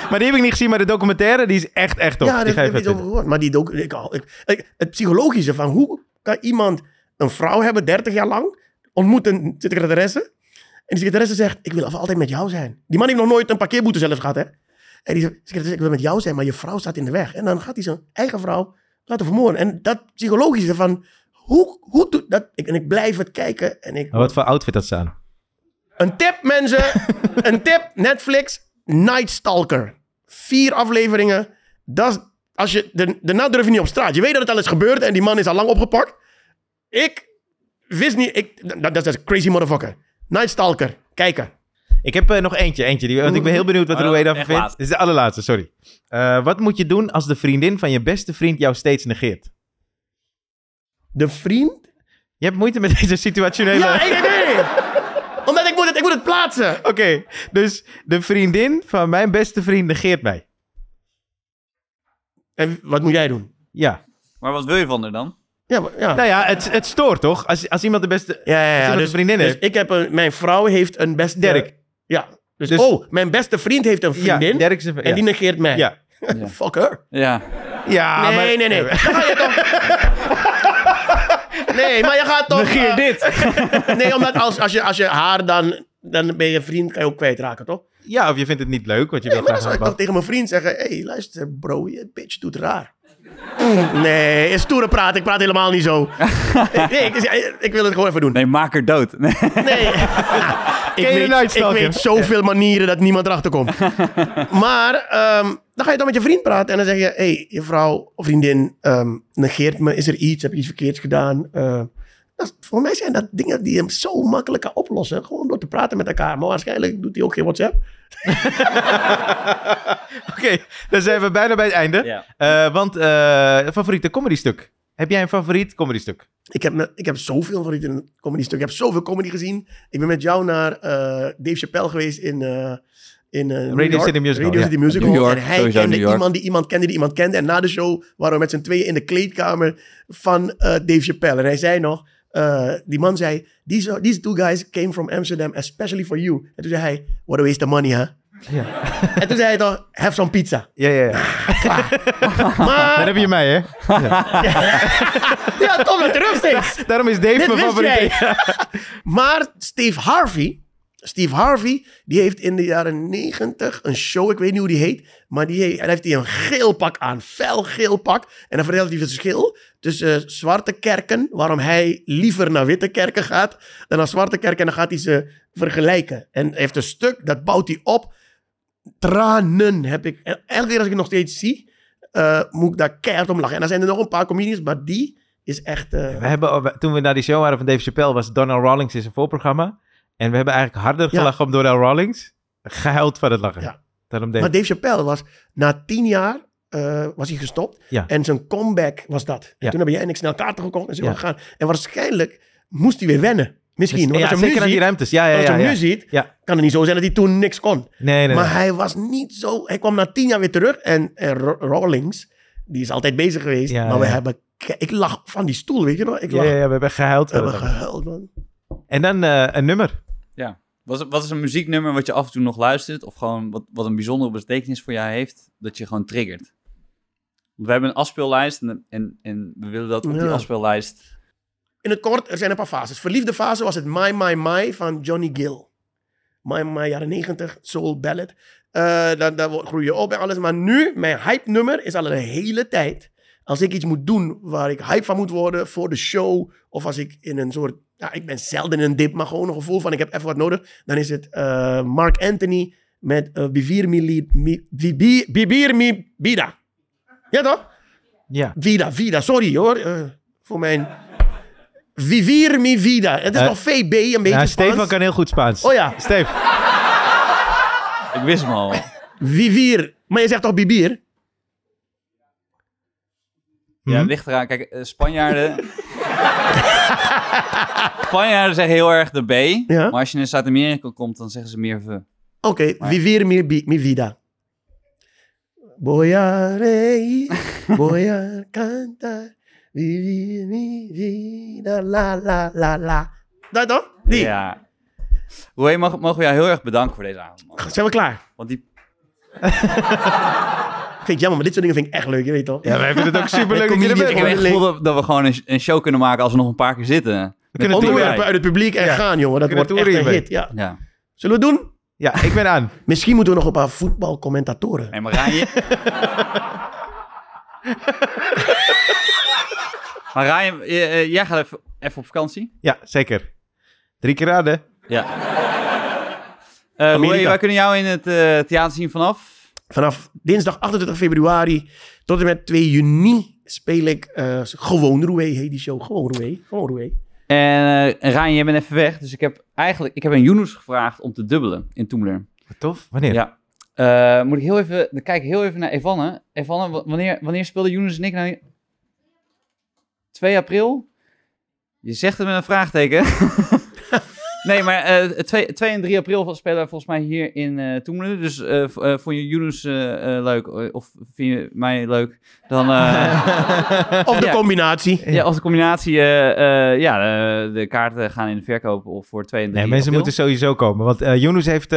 maar die heb ik niet gezien, maar de documentaire die is echt, echt top. Ja, die daar heb ik iets over gehoord. Maar die docu, ik, ik, ik- het psychologische van hoe kan iemand een vrouw hebben, 30 jaar lang, ontmoet een secretaresse. En die secretaresse zegt, ik wil altijd met jou zijn. Die man heeft nog nooit een parkeerboete zelfs gehad, hè. En die zegt, ik wil met jou zijn, maar je vrouw staat in de weg. En dan gaat hij zijn eigen vrouw laten vermoorden. En dat psychologische van, hoe, hoe doet dat? Ik, en ik blijf het kijken en ik... Maar wat voor outfit had ze aan? Een tip, mensen. een tip. Netflix. Night Stalker. Vier afleveringen. Dat is, als je, de, daarna durf je niet op straat. Je weet dat het al is gebeurd en die man is al lang opgepakt. Ik wist niet... Ik, dat, dat is een crazy motherfucker. Night Stalker. Kijken. Ik heb eh, nog eentje, eentje die, want ik ben heel benieuwd wat Oh, Roué dat daarvan vindt. Dit is de allerlaatste, sorry. Eh, wat moet je doen als de vriendin van je beste vriend jou steeds negeert? De vriend... Je hebt moeite met deze situationele... Ja, ik nee. Omdat ik moet het, ik moet het plaatsen. Oké, dus de vriendin van mijn beste vriend negeert mij. En wat moet jij doen? Ja. Maar wat wil je van haar dan? Ja, maar- ja. Nou ja, het, het stoort toch? Als, als iemand de beste... Ja, ja, ja. Dus, vriendin dus heeft. ik heb een, mijn vrouw heeft een beste... Dirk. Ja. Dus, Dus- oh, mijn beste vriend heeft een Ja, vriendin. Dirk is een- En die negeert mij. Ja. Fuck her. Ja. Ja, nee, maar- nee, nee. Dan ga je toch... nee, maar je gaat toch... Negeer eh, dit. nee, omdat als, als, je, als je haar dan... Dan ben je vriend, kan je ook kwijtraken, toch? Ja, of je vindt het niet leuk, want je Nee, wil maar dan graag zou ik toch tegen mijn vriend zeggen... Hé, hey, luister bro, je bitch doet raar. Nee, is stoere praat. Ik praat helemaal niet zo. nee, ik, ik wil het gewoon even doen. Nee, maak haar dood. Nee. Nee. ik, weet, ik weet zoveel manieren dat niemand erachter komt. maar ehm, dan ga je dan met je vriend praten en dan zeg je... Hé, hey, je vrouw of vriendin ehm, negeert me. Is er iets? Heb je iets verkeerds gedaan? Eh, dat voor mij zijn dat dingen die hem zo makkelijk kan oplossen. Gewoon door te praten met elkaar. Maar waarschijnlijk doet hij ook geen WhatsApp. Oké, dan zijn we bijna bij het einde. Ja. Eh, want eh favoriete comedy stuk? Heb jij een favoriet comedy stuk? Ik heb, ik heb zoveel een comedy stuk. Ik heb zoveel comedy gezien. Ik ben met jou naar eh, Dave Chappelle geweest in, eh, in eh, New Radio York. City Musical, Radio ja. City Musical. New York, en hij kende New York. iemand die iemand kende die iemand kende. En na de show waren we met z'n tweeën in de kleedkamer van eh, Dave Chappelle. En hij zei nog, eh, die man zei, these, are- these two guys came from Amsterdam especially for you. En toen zei hij, what a waste of money, huh? Ja. En toen zei hij toch, have some pizza. Ja, ja, ja. Maar, heb je mij, hè? ja, toch weer terug steeds. Daarom is Dave Dit mijn favoriet. jij. Maar Steve Harvey, Steve Harvey, die heeft in de jaren negentig een show, ik weet niet hoe die heet, maar die heeft, hij een geel pak aan, fel geel pak. En dan vertelt hij het verschil tussen eh, zwarte kerken, waarom hij liever naar witte kerken gaat dan naar zwarte kerken. En dan gaat hij ze vergelijken. En heeft een stuk, dat bouwt hij op. Tranen heb ik. En elke keer als ik het nog steeds zie, eh, moet ik daar keihard om lachen. En dan zijn er nog een paar comedians, maar die is echt... eh, We hebben, toen we naar die show waren van Dave Chappelle, was Donald Rawlings in zijn voorprogramma. En we hebben eigenlijk harder Ja. gelachen om Donald Rawlings. Gehuild van het lachen. Ja. Daarom Dave. Maar Dave Chappelle was na tien jaar eh, was hij gestopt. Ja. En zijn comeback was dat. En Ja. toen hebben jij en ik snel kaarten gekocht en zo gegaan. En waarschijnlijk moest hij weer wennen. Misschien. Dus- ja, als je zeker aan nu die ziet, ruimtes. Ja, ja, als je hem nu ziet, kan het niet zo zijn dat hij toen niks kon. Nee, nee, maar nee. hij was niet zo... Hij kwam na tien jaar weer terug. En, Rawlings, die is altijd bezig geweest. Maar we hebben... Ik lag van die stoel, weet je nog? Ik lag... ja, ja, we hebben gehuild. We hebben gehuild, man. En dan eh, een nummer. Ja. Wat is, wat is een muzieknummer wat je af en toe nog luistert? Of gewoon wat, wat een bijzondere betekenis voor jou heeft? Dat je gewoon triggert. We hebben een afspeellijst en, en, en we willen dat op die Ja. afspeellijst... In het kort, er zijn een paar fases. Verliefde fase was het My My My van Johnny Gill. My My, jaren 90, soul ballad. Eh dan, dan wo- groei je op en alles. Maar nu, mijn hype nummer is al een hele tijd. Als ik iets moet doen waar ik hype van moet worden voor de show. Of als ik in een soort, ja, ik ben zelden in een dip, maar gewoon een gevoel van ik heb even wat nodig. Dan is het eh, Mark Anthony met Vivir mi, Bibir mi Bida. Ja toch? Ja. Vida, Vida, sorry hoor. eh, voor mijn. Vivir mi vida. Het is nog VB, een beetje Ja. Stefan kan heel goed Spaans. Oh ja, Steve. Ik wist hem al. Vivir. Maar je zegt toch Bibir? Ja, het ligt eraan. Kijk, Spanjaarden... Spanjaarden zeggen heel erg de B. Ja. Maar als je in Zuid-Amerika komt, dan zeggen ze meer V. Oké, vivir mi, vida. Voy a reír, voy a cantar, vivir mi vida, la la la la. Dat toch? Die. Ja. Hoe mag, mogen we jou heel erg bedanken voor deze avond, man. Zijn we klaar? Want die... Ik vind het jammer, maar dit soort dingen vind ik echt leuk, je weet toch? Ja, wij vinden het ook superleuk dat je er Comedians Ik bent. heb echt het gevoel dat, dat we gewoon een, een show kunnen maken als we nog een paar keer zitten. We kunnen Onderwerpen uit het publiek en Ja. gaan, jongen. Dat wordt echt een hit, ja. Ja. Zullen we het doen? Ja, ik ben aan. Misschien moeten we nog een paar voetbalcommentatoren. Maar Ryan... maar Ryan, eh, jij gaat even, even op vakantie. Ja, zeker. Drie keer raden. Ja. Eh. Louis, wij kunnen jou in het eh, theater zien vanaf... Vanaf dinsdag 28 februari tot en met 2 juni speel ik eh, gewoon Roué, heet die show. Gewoon Roué. Gewoon Roué. En eh Ryan, jij bent even weg. Dus ik heb eigenlijk... Ik heb aan Yunus gevraagd om te dubbelen in Toemler. Wat tof. Wanneer? Ja. Eh, moet ik heel even... Dan kijk ik heel even naar Evanne. Evanne, wa- wanneer, wanneer speelden Yunus en ik nou... 2 april? Je zegt het met een vraagteken. nee, maar eh 2, 2 en 3 april spelen wij volgens mij hier in eh Toemelen. Dus eh, vond je Yunus leuk? Of vind je mij leuk? Dan... eh, Of de Ja. combinatie. Ja, als de combinatie, eh, eh, ja, de kaarten gaan in de verkoop of voor 2 en 3 Nee, mensen april. moeten sowieso komen. Want eh Yunus heeft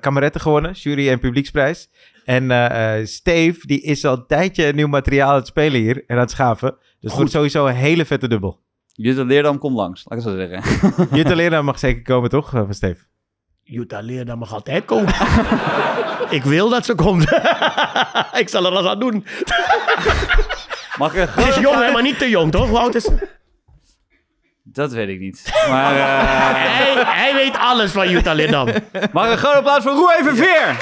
kameretten gewonnen, jury en publieksprijs. En eh eh, Steve, die is al een tijdje nieuw materiaal aan het spelen hier en aan het schaven. Dus het wordt sowieso een hele vette dubbel. Jutta Leerdam, kom langs, laat ik het zo zeggen. Jutta Lera mag zeker komen, toch, eh, van Steve? Jutta Leerdam mag altijd komen. ik wil dat ze komt. ik zal er alles aan doen. Mag ik Ze is jong, hè, maar niet te jong, toch? Hoe oud is ze? Dat weet ik niet. Maar eh, Hij, hij weet alles van Jutta Leerdam. mag ik een groot applaus voor Roe even Veer?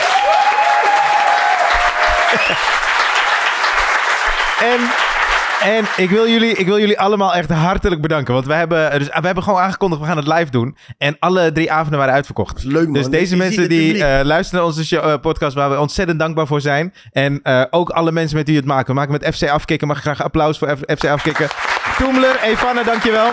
En, en ik, wil jullie, ik wil jullie allemaal echt hartelijk bedanken. Want we hebben, dus, we hebben gewoon aangekondigd, we gaan het live doen. En alle drie avonden waren uitverkocht. Leuk man. Dus deze mensen die eh, luisteren naar onze show, eh, podcast, waar we ontzettend dankbaar voor zijn. En eh, ook alle mensen met wie we het maken. We maken met FC Afkikken. Mag ik graag applaus voor F- FC Afkikken. Toemler, Evanne, dankjewel.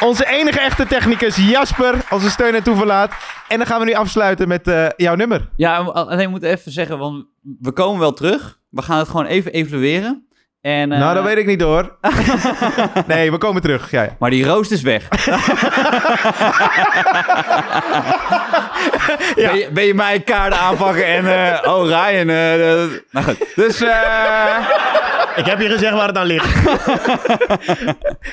Onze enige echte technicus Jasper, onze steun en toeverlaat. En dan gaan we nu afsluiten met eh, jouw nummer. Ja, alleen ik moet even zeggen, want we komen wel terug. We gaan het gewoon even evalueren. En, eh, nou, dat weet ik niet hoor. nee, we komen terug. Ja, ja. Maar die roost is weg. ben, je, ben je mij kaarten aanpakken en... eh, oh, Ryan. eh, eh, nou goed. Dus... Ik heb je gezegd waar het aan ligt.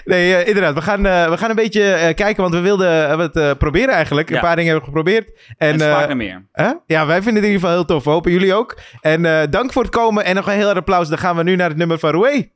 Nee, eh, inderdaad. We gaan, eh, we gaan een beetje eh, kijken, want we wilden het eh, proberen eigenlijk. Ja. Een paar dingen hebben we geprobeerd. En, eh, naar meer. hè? Ja, wij vinden het in ieder geval heel tof. We hopen jullie ook. En eh, dank voor het komen en nog een heel erg applaus. Dan gaan we nu naar het nummer van Roué.